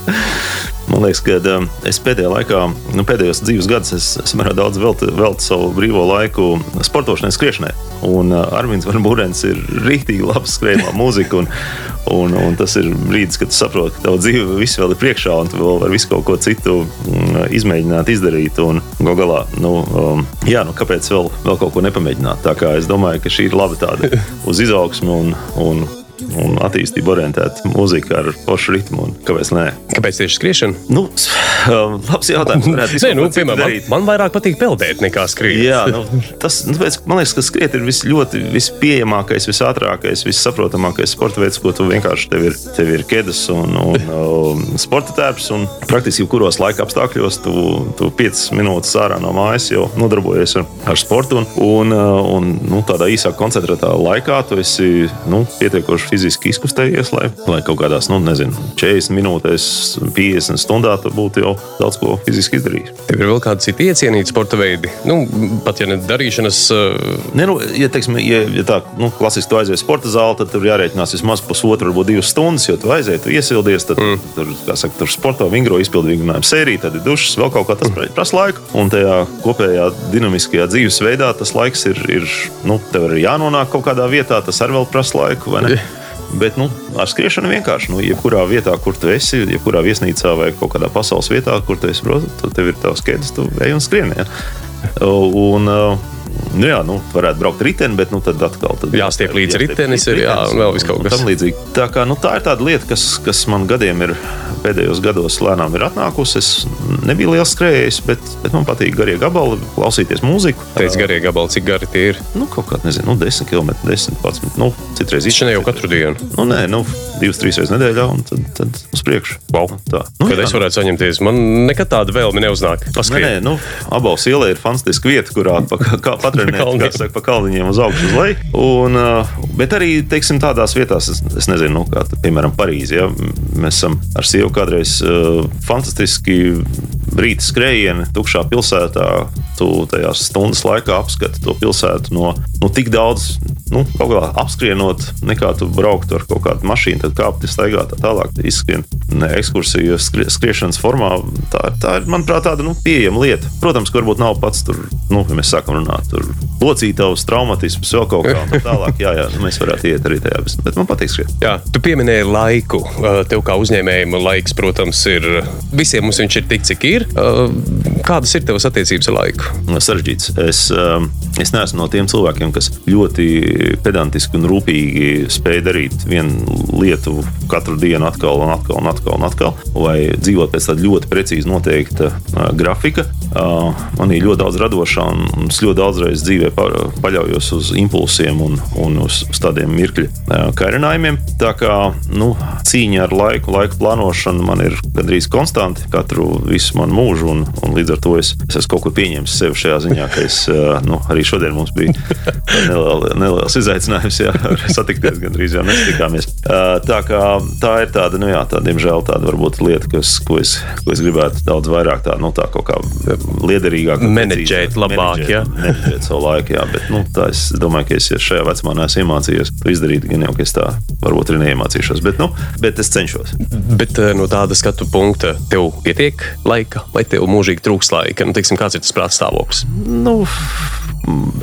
Man liekas, ka um, es pēdējā laikā, nu, pēdējos dzīves gadus, es, es samērā daudz veltu veltu savu brīvo laiku sportošanai, skriešanai. Un uh, Armīns Vanburens ir rīktīgi labs skrejumā mūzika. Un, un, un tas ir brīdis, kad saproti, ka tava dzīve viss vēl ir priekšā, un tu vēl vari visu kaut ko citu mm, izmēģināt, izdarīt. Un gal galā, nu, um, jā, nu, kāpēc vēl, vēl kaut ko nepamēģināt? Tā kā es domāju, ka šī ir laba tāda uz izaugsmu un, un, un attīstību orientēta mūzika ar pošu ritmu. un Kāpēc nē? Kāpēc tieši skriešana? Nu, um, labs jautājums. Nē, nu, piemēram, man, man vairāk patīk peldēt nekā skriet. Jā, nu, tas nu, pēc, man liekas, ka skriet ir vis, ļoti vispieejamākais, visātrākais, vissaprotamākais sporta veids, ko tu vienkārši tev ir, tev ir ķēdes un, un um, sporta tērps. Un praktiski jebkuros laika apstākļos tu, tu 5 minūtes ārā no mājas jau nodarbojies ar, ar sportu. Un, un, uh, un nu, tādā īsā koncentrētā laikā tu esi nu, pietiekoši fiziski izkustējies, lai, lai kaut kādās, nu, nezinu, 40 minūtēs, 50 stundā tu būtu jau daudz ko fiziski izdarījis. Tev ir vēl kādi citi iecienīti sporta veidi. Nu, pat ja ne darīšanas, uh, Ne, nu, ja, teiksim, ja, ja tā nu, klasiski tu aizies sporta zāli, tad tur jārēķinās vismaz pusotru, varbūt divas stundas. Jo tu aizies, tu iesildies, tad mm. tur, kā saka, tur sporto vingro izpildu vingrinājumu sēriju, tad ir dušas, vēl kaut kā tas mm. prasa laiku. Un tajā kopējā dinamiskajā dzīvesveidā tas laiks ir, ir nu, tev ir jānonāk kaut kādā vietā, tas arī vēl prasa laiku. Bet nu, ar skriešanu vienkārši, nu, jebkurā vietā, kur tu esi, jebkurā viesnīcā vai kaut kādā pasaules vietā, kur tu esi, protams, tev ir tavs ķēdes, tu ej un skrieni. Ja? Un, uh, Nu jā, nu, varētu braukt riteni, bet nu, tad atkal tad Jāstiep līdzi jāstiep ritenis ir, jā, un vēl kaut kas. tam līdzīgi. Tā, kā, nu, tā ir tāda lieta, kas, kas man gadiem ir pēdējos gados lēnām ir atnākusi. Es nebiju liels skrejējis, bet, bet man patīk garie gabali, klausīties mūziku. teica, garie gabali, cik gari tie ir. Nu, kaut kā, nezinu, nu, 10 km, 10, 11. Nu, citreiz Viņš ne jau katru dienu. Nu, nē, nu, divas, trīs reizes nedēļā, un tad, tad uz priekšu. Wow. Tā. Nu, Kad jā, es varētu saņemties, man nekad tāda vēlme neuznāk. Nē, nē, Paskriet. nu, abās ielā ir fantastiska vieta, kurā kā, kā saka, pa kalniņiem uz augšu, uz leju. Un, uh, bet arī teiksim, tādās vietās, es, es nezinu, nu, kā piemēram Parīzē. Ja? Mēs esam ar sievu kādreiz uh, fantastiski rīta skrējieni, tukšā pilsētā. Tu tajā stundas laikā apskati to pilsētu no nu, tik daudz, nu, kaut kā apskrienot, nekā tu brauktu ar kaut kādu mašīnu, tad kāpti staigā tā tālāk, izskrien ne, ekskursiju skrie, skriešanas formā. Tā, tā ir, manuprāt, tāda nu, pieejama lieta. Protams, ka varbūt nav pats tur, nu, ja mēs sākam runāt, tur locītavs, traumatisms, vēl kaut kā tā tālāk. Jā, jā, mēs varētu iet arī tajā, bet- man patīk skriet. Jā, tu pieminēji laiku. Tev kā uzņēmējam laiks, protams, ir visiem mums viņš ir tik, cik ir. Kādas ir tavas attiecības ar laiku? sarežģīts. Es, um, es neesmu no tiem cilvēkiem, kas ļoti pedantiski un rūpīgi spēj darīt vienu lietu katru dienu, atkal un atkal, un atkal, un atkal vai dzīvot pēc tāda ļoti precīzi noteikta uh, grafika. Uh, man ir ļoti daudz radošā, un es ļoti daudzreiz dzīvē pa, paļaujos uz impulsiem un, un uz, uz tādiem mirkļa uh, kairinājumiem. Tā kā nu, cīņa ar laiku, laika plānošanu man ir gandrīz konstanti katru visu manu mūžu, un, un līdz ar to es, es esmu kaut kur pieņēmis sev šajā ziņā, ka es nu, arī šodien mums bija neliela, neliels izaicinājums, jā, satikties gandrīz jau nesatikāmies. Tā, kā, tā ir tāda, nu jā, tā, diemžēl tāda varbūt lieta, kas, ko, es, ko es gribētu daudz vairāk tā, nu, tā kaut kā liederīgāk. Menedžēt labāk, jā. Menedžēt savu laiku, jā, bet nu, tā es domāju, ka es ja šajā vecumā neesmu iemācījies to izdarīt, gan jau, ka es tā varbūt arī neiemācīšos, bet, nu, bet es cenšos. Bet no tāda skatu punkta tev pietiek laika, vai tev mūžīgi trūks laika? Nu, teiksim, kāds ir tas prāts stāvoklis? Nu,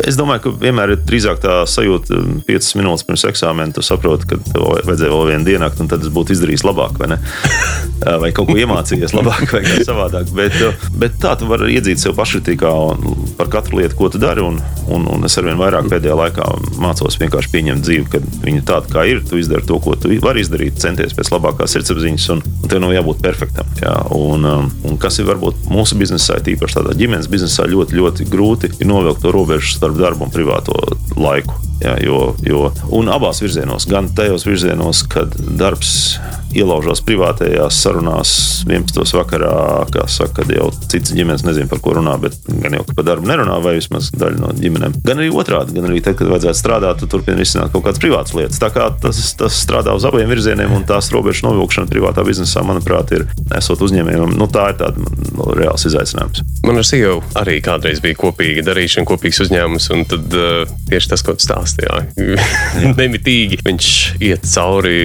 es domāju, ka vienmēr ir drīzāk tā sajūta, ka 5 minūtes pirms eksāmena tu saproti, ka tev vajadzēja vēl vienu dienu, un tad es būtu izdarījis labāk, vai ne? Vai kaut ko iemācījies labāk, vai kā savādāk. Bet, bet tā tu vari iedzīt sev paškritikā un par katru lietu, ko tu dari. Un, un, un es arvien vairāk pēdējā laikā mācos vienkārši pieņemt dzīvi, kad viņa tāda, kā ir. Tu izdari to, ko tu vari izdarīt, centies pēc labākās sirdsapziņas, un, un tev nav jābūt perfektam. Jā. Un, um, un kas ir varbūt mūsu biznesā, tīpaši tādā ģimenes biznesā, ļoti, ļoti grūti ir novilkt to robežu starp darbu un privāto laiku. Jā, jo, jo, un abās virzienos, gan tajos virzienos, kad darbs ielaužās privātajās sarunās 11. vakarā, saka, kad jau cits ģimenes nezina, par ko runā, bet gan jau par darbu nerunā, vai vismaz daļa no ģimenēm. Gan arī otrādi, gan arī tad, kad vajadzētu strādāt, tu turpini risināt kaut kādas privātas lietas. Tā kā tas, tas strādā uz abiem virzieniem, un tās robežas novilkšana privātā biznesā, manuprāt, ir esot uzņēmējiem, nu, tā ir tāda nu, reāls izaicinājums. Man ar sievu arī kādreiz bija kopīga darīšana, kopīgs uzņēmums, un tad uh, tieši tas, ko tu stāstīji, nemitīgi viņš iet cauri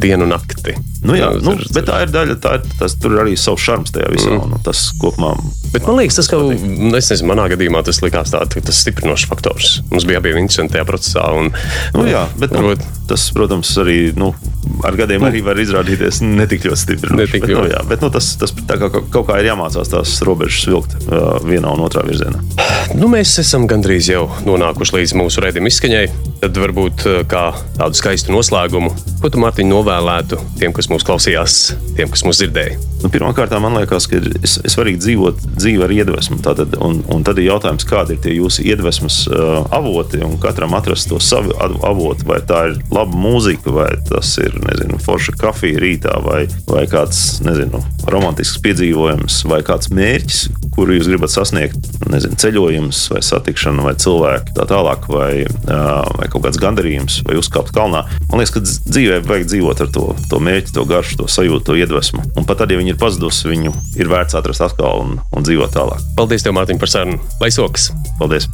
dienu un nakti. Nu, jā, nu, bet tā ir daļa, tā ir, tas, tur ir arī savs šarms tajā visā. Mm. Un tas kopumā. Bet man liekas, tas, ka nu, es nezinu, manā gadījumā tas likās tāds tas stiprinošs faktors. Mums bija abi interesanti tajā procesā. Un, Nu, jā, bet nu, varbūt- tas, protams, arī nu, ar gadiem arī var izrādīties netik ļoti stipri. Netik bet, nu, jā, bet nu, tas, tas kā, kaut kā ir jāmācās tās robežas vilkt uh, vienā un otrā virzienā. Nu, mēs esam gandrīz jau nonākuši līdz mūsu redzējuma izskaņai. Tad varbūt kā tādu skaistu noslēgumu, ko tu, Mārtiņ, novēlētu tiem, kas mūs klausījās, tiem, kas mūs dzirdēja. Nu, Pirmkārt, man liekas, ka ir svarīgi dzīvot dzīvi ar iedvesmu. Tātad, un, un tad ir jautājums, kādi ir tie jūsu iedvesmas uh, avoti, un katram atrast to savu avotu. Vai tā ir laba mūzika, vai tas ir nezinu, forša kafija rītā, vai, vai kāds nezinu, romantisks piedzīvojums, vai kāds mērķis, kuru jūs gribat sasniegt. Nezinu, ceļojums, vai satikšana, vai cilvēki, tā tālāk, vai, vai kaut kāds gandarījums, vai uzkāpt kalnā. Man liekas, ka dz- dzīvē vajag dzīvot ar to, to mērķi, to garšu, to sajūtu, to iedvesmu. Un pat tad, ja viņi ir pazudusi, viņu ir vērts atrast atkal un, un dzīvot tālāk. Paldies, tev, Mārtiņ, par sarunu. Lai sokas! Paldies!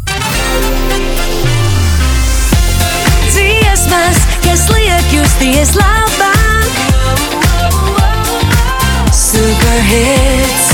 Liek justies labāk. Superhits